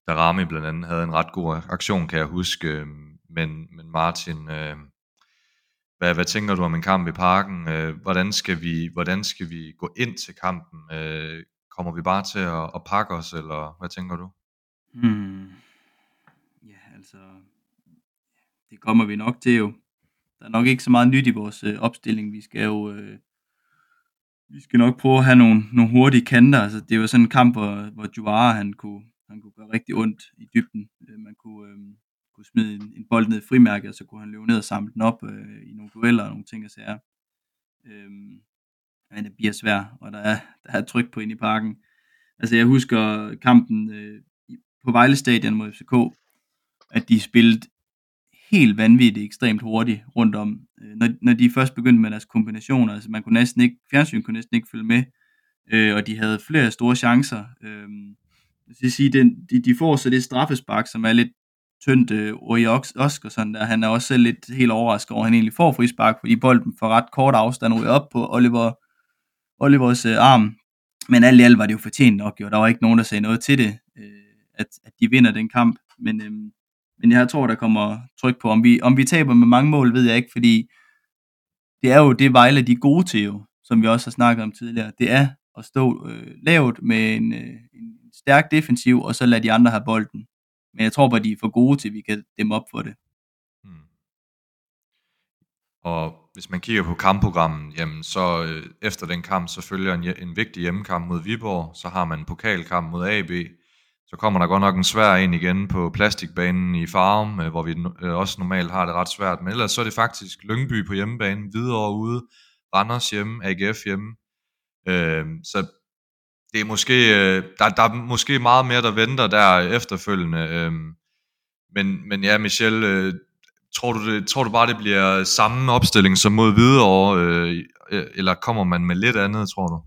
Darami blandt andet havde en ret god aktion, kan jeg huske. Øh, men, men Martin, øh, hvad, hvad tænker du om en kamp i parken? Øh, hvordan, skal vi, hvordan skal vi gå ind til kampen? Øh, kommer vi bare til at, at pakke os, eller hvad tænker du? Hmm. Ja, altså, det kommer vi nok til jo. Der er nok ikke så meget nyt i vores øh, opstilling. Vi skal jo øh, vi skal nok prøve at have nogle, nogle hurtige kanter. Altså, det var sådan en kamp, hvor, hvor Juara, han kunne, han kunne gøre rigtig ondt i dybden. Øh, man kunne, øh, kunne smide en, en bold ned i frimærke, og så kunne han løbe ned og samle den op øh, i nogle dueller og nogle ting og sager. Øh, men det bliver svært, og der er, der er tryk på ind i parken. Altså jeg husker kampen øh, på Vejle Stadion mod FCK, at de spillede helt vanvittigt ekstremt hurtigt rundt om. Øh, når, når de først begyndte med deres kombinationer, altså man kunne næsten ikke, fjernsyn kunne næsten ikke følge med, øh, og de havde flere store chancer. Øh, jeg skal sige, den, de, de får så det straffespark, som er lidt tyndt øh, og sådan der. Han er også selv lidt helt overrasket over, at han egentlig får frispark, fordi bolden for ret kort afstand ryger op på Oliver, Olivers øh, arm. Men alt i alt var det jo fortjent nok, jo. Der var ikke nogen, der sagde noget til det, øh, at, at de vinder den kamp. Men, øh, men jeg tror, der kommer tryk på. Om vi, om vi taber med mange mål, ved jeg ikke, fordi det er jo det Vejle, de er gode til jo, som vi også har snakket om tidligere. Det er at stå øh, lavt med en, øh, en stærk defensiv, og så lade de andre have bolden. Men jeg tror bare, de er for gode til, at vi kan dem op for det. Hmm. Og hvis man kigger på kampprogrammet, jamen så øh, efter den kamp, så følger en, en vigtig hjemmekamp mod Viborg, så har man en pokalkamp mod AB, så kommer der godt nok en svær en igen på plastikbanen i Farum, øh, hvor vi øh, også normalt har det ret svært, men ellers så er det faktisk Lyngby på hjemmebane, videre ude, Randers hjemme, AGF hjemme, øh, så det er måske, øh, der, der er måske meget mere, der venter der efterfølgende. Øh, men, men ja, Michel, øh, tror, du det, tror du bare, det bliver samme opstilling som mod Hvidovre, øh, øh eller kommer man med lidt andet, tror du?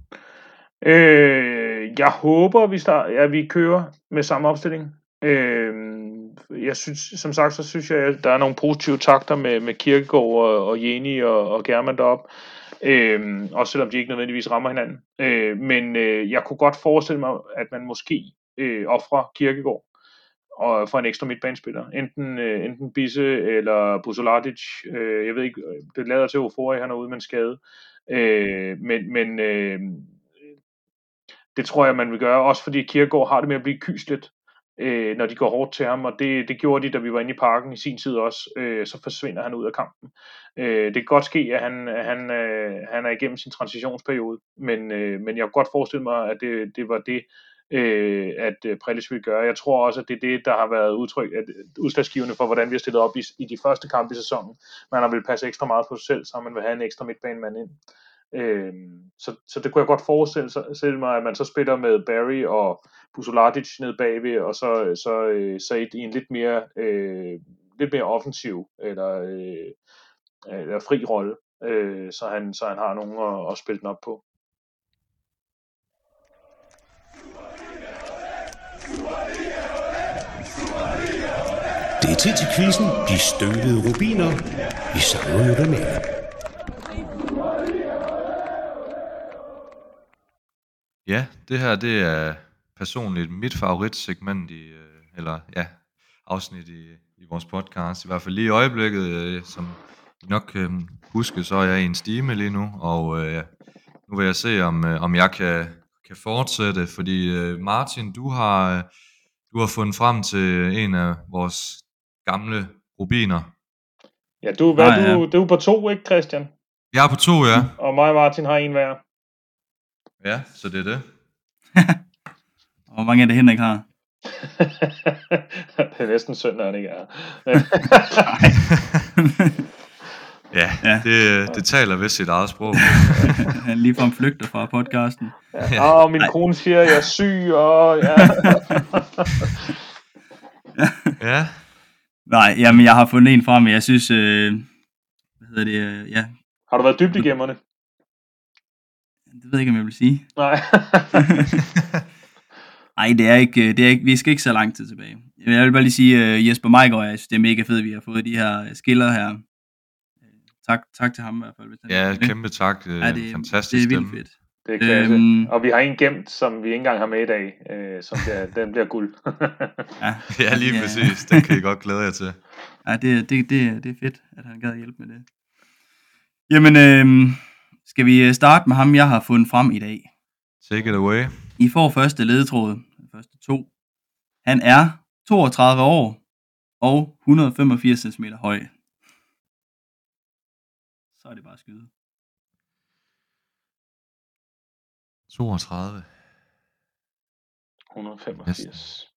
Øh, jeg håber, vi, start, ja, vi kører med samme opstilling. Øh, jeg synes, som sagt, så synes jeg, at der er nogle positive takter med, med Kirkegaard og, og Jeni og, og German deroppe. Øh, også selvom de ikke nødvendigvis rammer hinanden. Øh, men øh, jeg kunne godt forestille mig, at man måske øh, offrer Kirkegaard og for en ekstra midtbanespiller. Enten, øh, enten Bisse eller Busolatic. Øh, jeg ved ikke, øh, det lader til, at Ofori han er ude med en skade. Øh, men men øh, det tror jeg, man vil gøre, også fordi Kirkegaard har det med at blive kyslet øh, når de går hårdt til ham, og det, det gjorde de, da vi var inde i parken i sin tid også, øh, så forsvinder han ud af kampen. Øh, det kan godt ske, at han, han, øh, han er igennem sin transitionsperiode, men, øh, men jeg kan godt forestille mig, at det, det var det, øh, at øh, Prelis ville gøre. Jeg tror også, at det er det, der har været udtryk, at, øh, udslagsgivende for, hvordan vi har stillet op i, i de første kampe i sæsonen. Man har vil passe ekstra meget på sig selv, så man vil have en ekstra midtbanemand ind. Øh, så, så det kunne jeg godt forestille mig, at man så spiller med Barry og Busolatic ned bagved, og så, så øh, så i en lidt mere, øh, lidt mere offensiv eller, øh, eller fri rolle, øh, så, han, så han har nogen at, at spille den op på. Det er tid til quizzen De støvede rubiner. Vi savner jo Ja, det her det er personligt mit favoritsegment i, øh, eller ja, afsnit i, i vores podcast. I hvert fald lige i øjeblikket, øh, som I nok kan huske, så er jeg i en stime lige nu, og øh, nu vil jeg se, om, øh, om jeg kan, kan fortsætte, fordi øh, Martin, du har, du har fundet frem til en af vores gamle rubiner. Ja, du, hvad, ah, ja. du, du er på to, ikke Christian? Jeg er på to, ja. Og mig og Martin har en hver. Ja, så det er det. og hvor mange er det Henrik har? det er næsten synd, når han ikke er. ja, ja. Det, det taler vist sit eget sprog. han lige fra flygter fra podcasten. Ja, og min kone siger, at jeg er syg, og ja. Ja. Nej, jamen jeg har fundet en frem, jeg synes, øh, hvad hedder det, øh, ja, Har du været dybt i gemmerne? Det ved jeg ikke, om jeg vil sige. Nej. Nej, det er ikke, øh, det er ikke, vi skal ikke så lang tid tilbage. Jeg vil bare lige sige, uh, Jesper Majgaard, jeg synes, det er mega fedt, at vi har fået de her øh, skiller her. Tak, tak til ham i hvert fald. Hvis han Ja, med. kæmpe tak. Ja, det, fantastisk det er vildt fedt. Det er klasse. Øhm. Øhm... Og vi har en gemt, som vi ikke engang har med i dag, øh, som bliver, den bliver guld. Ja, Ja, lige Ja. præcis. Den kan I godt glæde jer til. ja det, det, det, det er fedt, at han gad hjælpe med det. Jamen, øh, skal vi øh, starte med ham, jeg har fundet frem i dag. Take it away. I får første ledetråd, de første to. Han er 32 år og 185 cm høj. Så er det bare at skyde. 32. 185.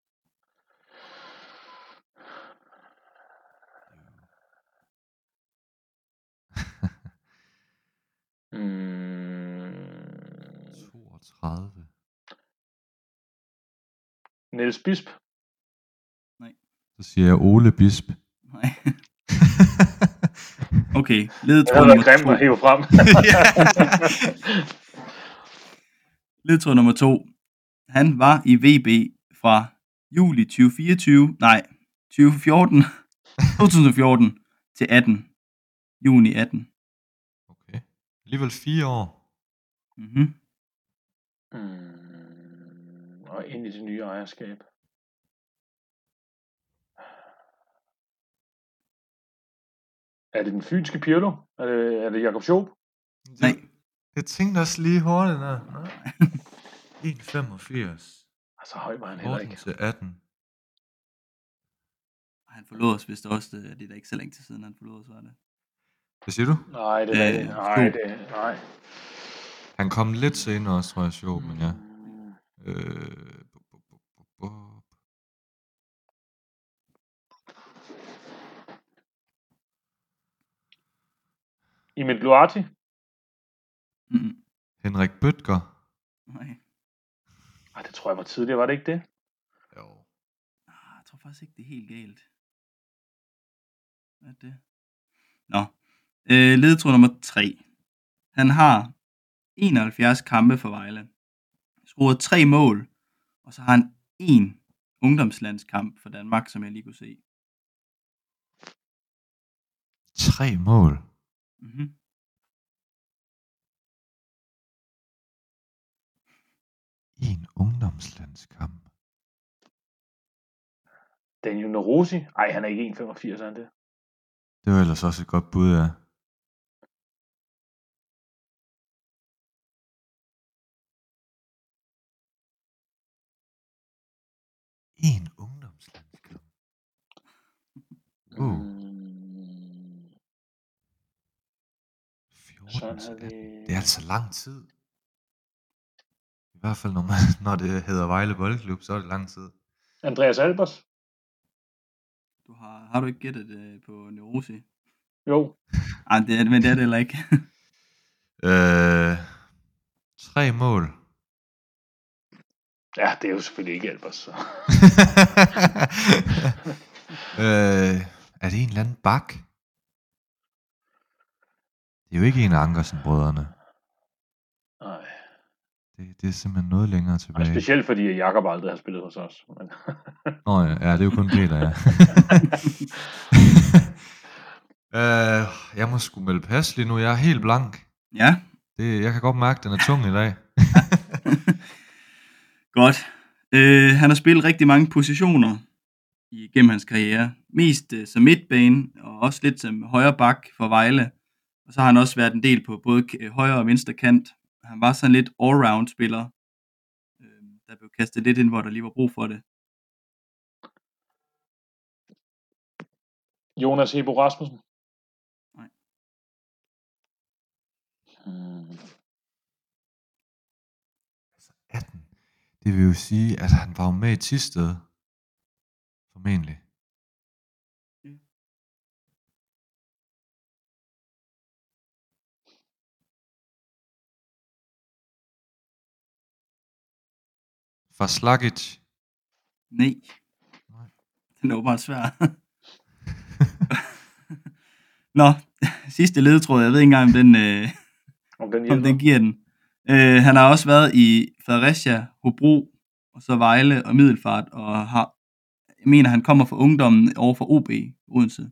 Mm, 32. Niels Bisp. Så siger jeg Ole Bisp. Nej. Okay, Det ledetråd nummer grimt to. at hive frem. Ledetråd nummer to. Han var i VB fra juli 2024, nej, 2014, 2014 til 18. Juni 18. Alligevel fire år. Mm-hmm. mm, og ind i det nye ejerskab. Er det den fynske Pirlo? Er det, er det Jakob Schoop? Nej. Jeg tænkte også lige hurtigt der. 1,85. Altså høj var han heller 14 ikke. til 18. Han forlod os vist også, det det er da ikke så længe til siden, han forlod os, var det. Hvad siger du? Nej, det er Øh, det. Nej, det nej. Han kom lidt senere også, tror jeg, sjov, men ja. Mm, Øh, bu- bu- bu- bu- bu- Emil Duarte? Mm-hmm. Henrik Bøtger. Nej. Ej, det tror jeg var tidligere, var det ikke det? Jo. Ah, jeg tror faktisk ikke, det er helt galt. Hvad er det? Nå. Øh, ledetråd nummer 3. Han har 71 kampe for Vejle. Scoret tre mål. Og så har han en ungdomslandskamp for Danmark, som jeg lige kunne se. Tre mål. Mm-hmm. En ungdomslandskamp. Daniel Norosi? Ej, han er ikke 1,85, er han det? Det var ellers også et godt bud, ja. En ungdomslandskamp. Uh, Mm, 14 sådan til har 18. vi... Det er altså lang tid. I hvert fald, når, man, når det hedder Vejle Boldklub, så er det lang tid. Andreas Albers? Du har, har du ikke gættet det på Neurosi? Jo. Ej, det er, men det er det heller ikke. Øh, tre mål. Ja, det er jo selvfølgelig ikke Albers. Så. øh, er det en eller anden bak? Det er jo ikke en af Ankersen-brødrene. Nej. Det, det er simpelthen noget længere Og tilbage. specielt fordi Jakob aldrig har spillet hos os. Men... Nå ja, ja, det er jo kun Peter, ja. øh, jeg må sgu melde pas lige nu. Jeg er helt blank. ja, Det, jeg kan godt mærke, at den er tung i dag. godt. Øh, han har spillet rigtig mange positioner igennem hans karriere. Mest øh, som midtbane, og også lidt som højre bak for Vejle. Og så har han også været en del på både k- højre og venstre kant. Han var sådan lidt all-round spiller, øh, der blev kastet lidt ind, hvor der lige var brug for det. Jonas Hebo Rasmussen? Nej. Hmm. Det vil jo sige, at han var jo med i Tisted. Formentlig. Faslagic. Nej. Nej. Den er åbenbart svær. Nå, sidste ledetråd. Jeg ved ikke engang, om den, øh, Om den om hjælper. den giver den. Øh, han har også været i Fredericia, Hobro, og så Vejle og Middelfart, og har, jeg mener, han kommer fra ungdommen over for OB Odense.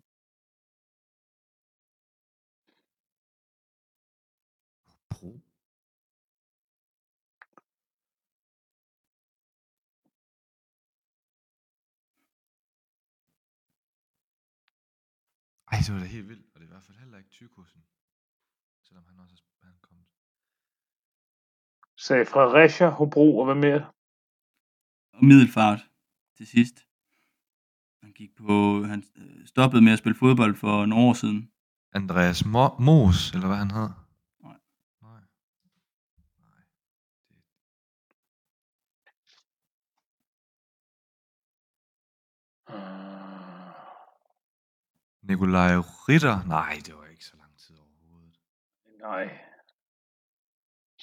Ej, det var da helt vildt, og det er i hvert fald heller ikke Tykusen. Selvom han også er han kommet. Sagde Fredericia, Hobro og hvad mere? Og Middelfart til sidst. Han gik på, han øh, stoppede med at spille fodbold for nogle år siden. Andreas Mo- Mos, eller hvad han hed? Nej. Nej. Nej. Øh, Nikolaj Ritter? Nej, det var ikke så lang tid overhovedet. nej.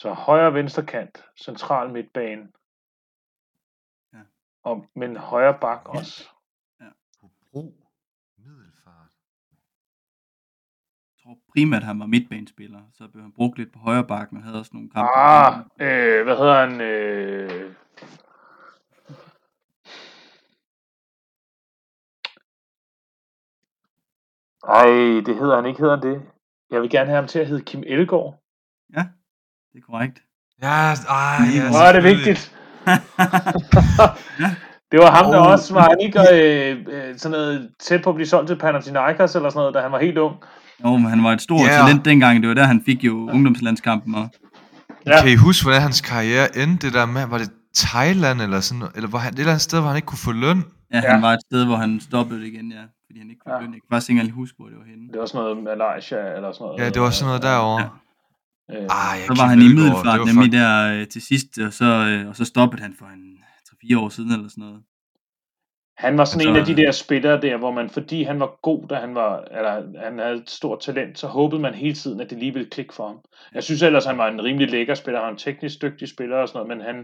Så højre venstre kant, central midtbane. Ja. Og, men højre bak også. Hobro. Middelfart. Jeg tror primært, han var midtbanespiller. Så blev han brugt lidt på højre bakken og havde også nogle kampe. Ah, øh, hvad hedder han? Øh... Ej, det hedder han ikke, hedder han det? Jeg vil gerne have ham til at hedde Kim Elgård. Ja, det er korrekt. Ja, ej, ja, Hvor er det vigtigt. det var ham, der Oh. også var han ikke øh, øh, sådan noget tæt på at blive solgt til Panathinaikos eller sådan noget, da han var helt ung. Jo, men han var et stort yeah. talent dengang. Det var der, han fik jo ungdomslandskampen. Og... Ja. Kan I huske, hvordan hans karriere endte? Det der med, var det Thailand eller sådan noget? Eller var han, et eller andet sted, hvor han ikke kunne få løn? Ja, han Ja. var et sted, hvor han stoppede igen, ja. Fordi han ikke kunne Ja. ja. Jeg kan faktisk ikke engang huske, hvor det var henne. Det var sådan noget Malaysia eller sådan noget. Ja, det var sådan noget derovre. Ja. Øh, Ah, Så var han i Middelfart nemlig fuck- der øh, til sidst, og så, øh, og så stoppede han for en 3-4 år siden eller sådan noget. Han var sådan Altså, en af de der spillere der, hvor man, fordi han var god, da han var, eller han havde et stort talent, så håbede man hele tiden, at det lige ville klikke for ham. Jeg synes ellers, han var en rimelig lækker spiller, han var en teknisk dygtig spiller og sådan noget, men han,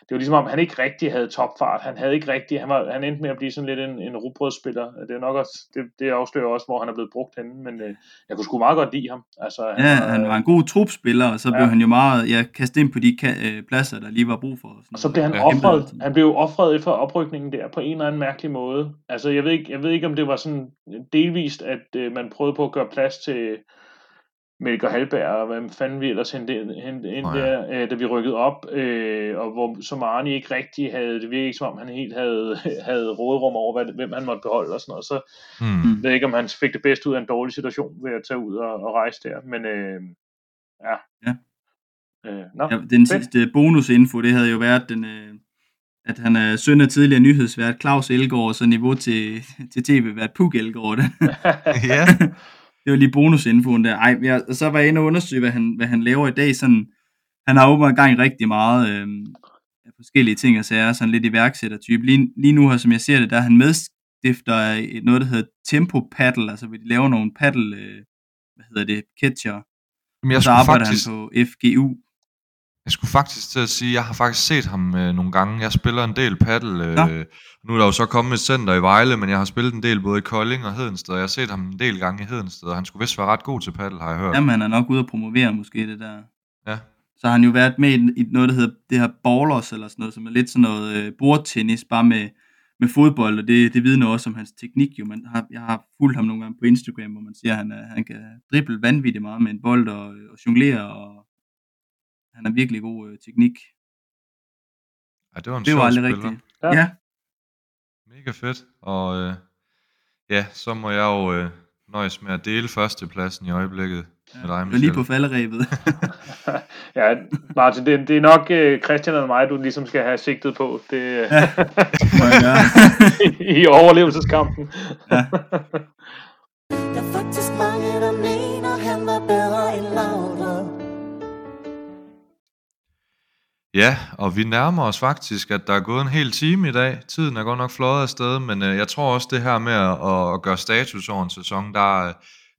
det var ligesom om, han ikke rigtig havde topfart. Han havde ikke rigtig, han, var, han endte med at blive sådan lidt en, en rugbrødsspiller. Det er nok også, det, det afslører også, hvor han er blevet brugt henne, men øh, jeg kunne sgu meget godt lide ham. Altså, Ja, han var en god trupspiller, og så blev Ja. han jo meget ja, kastet ind på de ka- øh, pladser, der lige var brug for. Og så blev han Ja, offret. Han blev offret efter oprykningen der på en eller anden mærkelig måde. Altså, jeg ved ikke, jeg ved ikke om det var sådan delvist, at øh, man prøvede på at gøre plads til Melker Halberg, og hvad fanden vi ellers hente ind, Nå ja. der, øh, da vi rykkede op, øh, og hvor Somani ikke rigtig havde, det virkede ikke som om han helt havde, havde rådrum over, hvad, hvem han måtte beholde og sådan noget. Så Hmm. jeg ved ikke, om han fik det bedste ud af en dårlig situation ved at tage ud og, og rejse der, men øh, ja. Ja. Øh, nå, Ja, den fedt. sidste bonusinfo, det havde jo været, den, øh, at han er søn af tidligere nyhedsvært Claus Elgaard, så niveau til, til tv-vært Puk Elgaard. ja. det var lige bonusinfoen der. Ej, jeg, og så var jeg inde og undersøge, hvad han, hvad han laver i dag. Sådan, han har åbenbart gang rigtig meget øh, af forskellige ting og sager, sådan lidt iværksættertype. Lige, lige nu her, som jeg ser det, der er han medstifter noget, der hedder Tempo Paddle, altså hvor de laver nogle paddle, øh, hvad hedder det, catcher. Men jeg Og så arbejder faktisk, han på FGU. Jeg skulle faktisk til at sige, jeg har faktisk set ham øh, nogle gange. Jeg spiller en del paddle. Øh, nu er der jo så kommet et center i Vejle, men jeg har spillet en del både i Kolding og Hedensted. Jeg har set ham en del gange i Hedensted, og han skulle vist være ret god til paddle, har jeg hørt. Jamen, han er nok ude at promovere måske det der. Ja. Så har han jo været med i, noget, der hedder det her ballers, eller sådan noget, som er lidt sådan noget øh, bordtennis, bare med, med fodbold, og det, det vidner også om hans teknik. Jo. Man har, jeg har fulgt ham nogle gange på Instagram, hvor man siger, at han, han kan drible vanvittigt meget med en bold og, og jonglere, og han har virkelig god øh, teknik. Ja, det var en Det sjov var aldrig spiller. rigtigt. Ja. Ja. ja. Mega fedt. Og øh, ja, så må jeg jo øh, nøjes med at dele førstepladsen i øjeblikket med dig, Du er Michel. lige på falderæbet. ja, Martin, det, det er nok øh, Christian og mig, du ligesom skal have sigtet på det, ja. Må jeg gøre. i overlevelseskampen. Ja. Der er faktisk mange, der mener, han var bedre end Laudrup. Ja, og vi nærmer os faktisk, at der er gået en hel time i dag. Tiden er godt nok fløjet afsted, men øh, jeg tror også det her med at, at, gøre status over en sæson, der, er-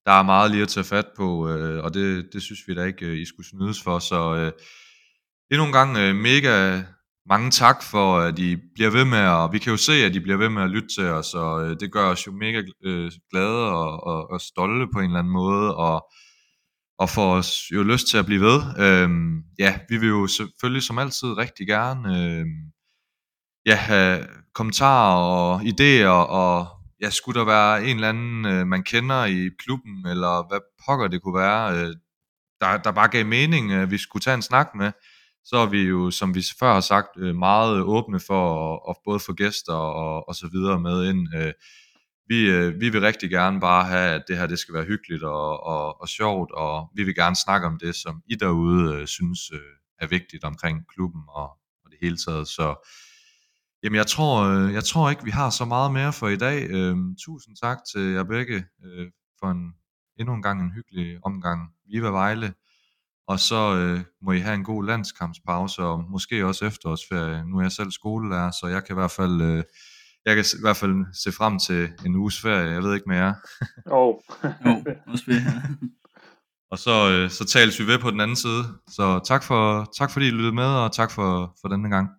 der er meget lige at tage fat på, øh, og det, det synes vi da ikke, øh, I skulle snydes for. Så øh, endnu en gang øh, mega, mange tak for, at I bliver ved med, og vi kan jo se, at I bliver ved med at lytte til os, og øh, det gør os jo mega øh, glade og, og, og stolte på en eller anden måde, og, og får os jo lyst til at blive ved. Øhm, ja, vi vil jo selvfølgelig som altid rigtig gerne øhm, ja, have kommentarer og idéer, og ja, skulle der være en eller anden, øh, man kender i klubben, eller hvad pokker det kunne være, øh, der, der bare gav mening, øh, vi skulle tage en snak med, så er vi jo, som vi før har sagt, øh, meget åbne for at, at både få gæster og, og så videre med ind. Øh, vi, øh, vi vil rigtig gerne bare have, at det her det skal være hyggeligt og, og, og sjovt, og vi vil gerne snakke om det, som I derude øh, synes øh, er vigtigt omkring klubben og, og det hele taget. Så jamen, jeg tror, øh, jeg tror ikke, vi har så meget mere for i dag. Øhm, tusind tak til jer begge for en, endnu en gang en hyggelig omgang. Viva Vejle. Og så øh, må I have en god landskampspause, og måske også efterårsferie. Nu er jeg selv skolelærer, så jeg kan i hvert fald, øh, jeg kan i hvert fald se frem til en uges ferie. Jeg ved ikke med jer. oh. jo, også ferie. og så, øh, så tales vi ved på den anden side. Så tak, for, tak fordi I lyttede med, og tak for, for denne gang.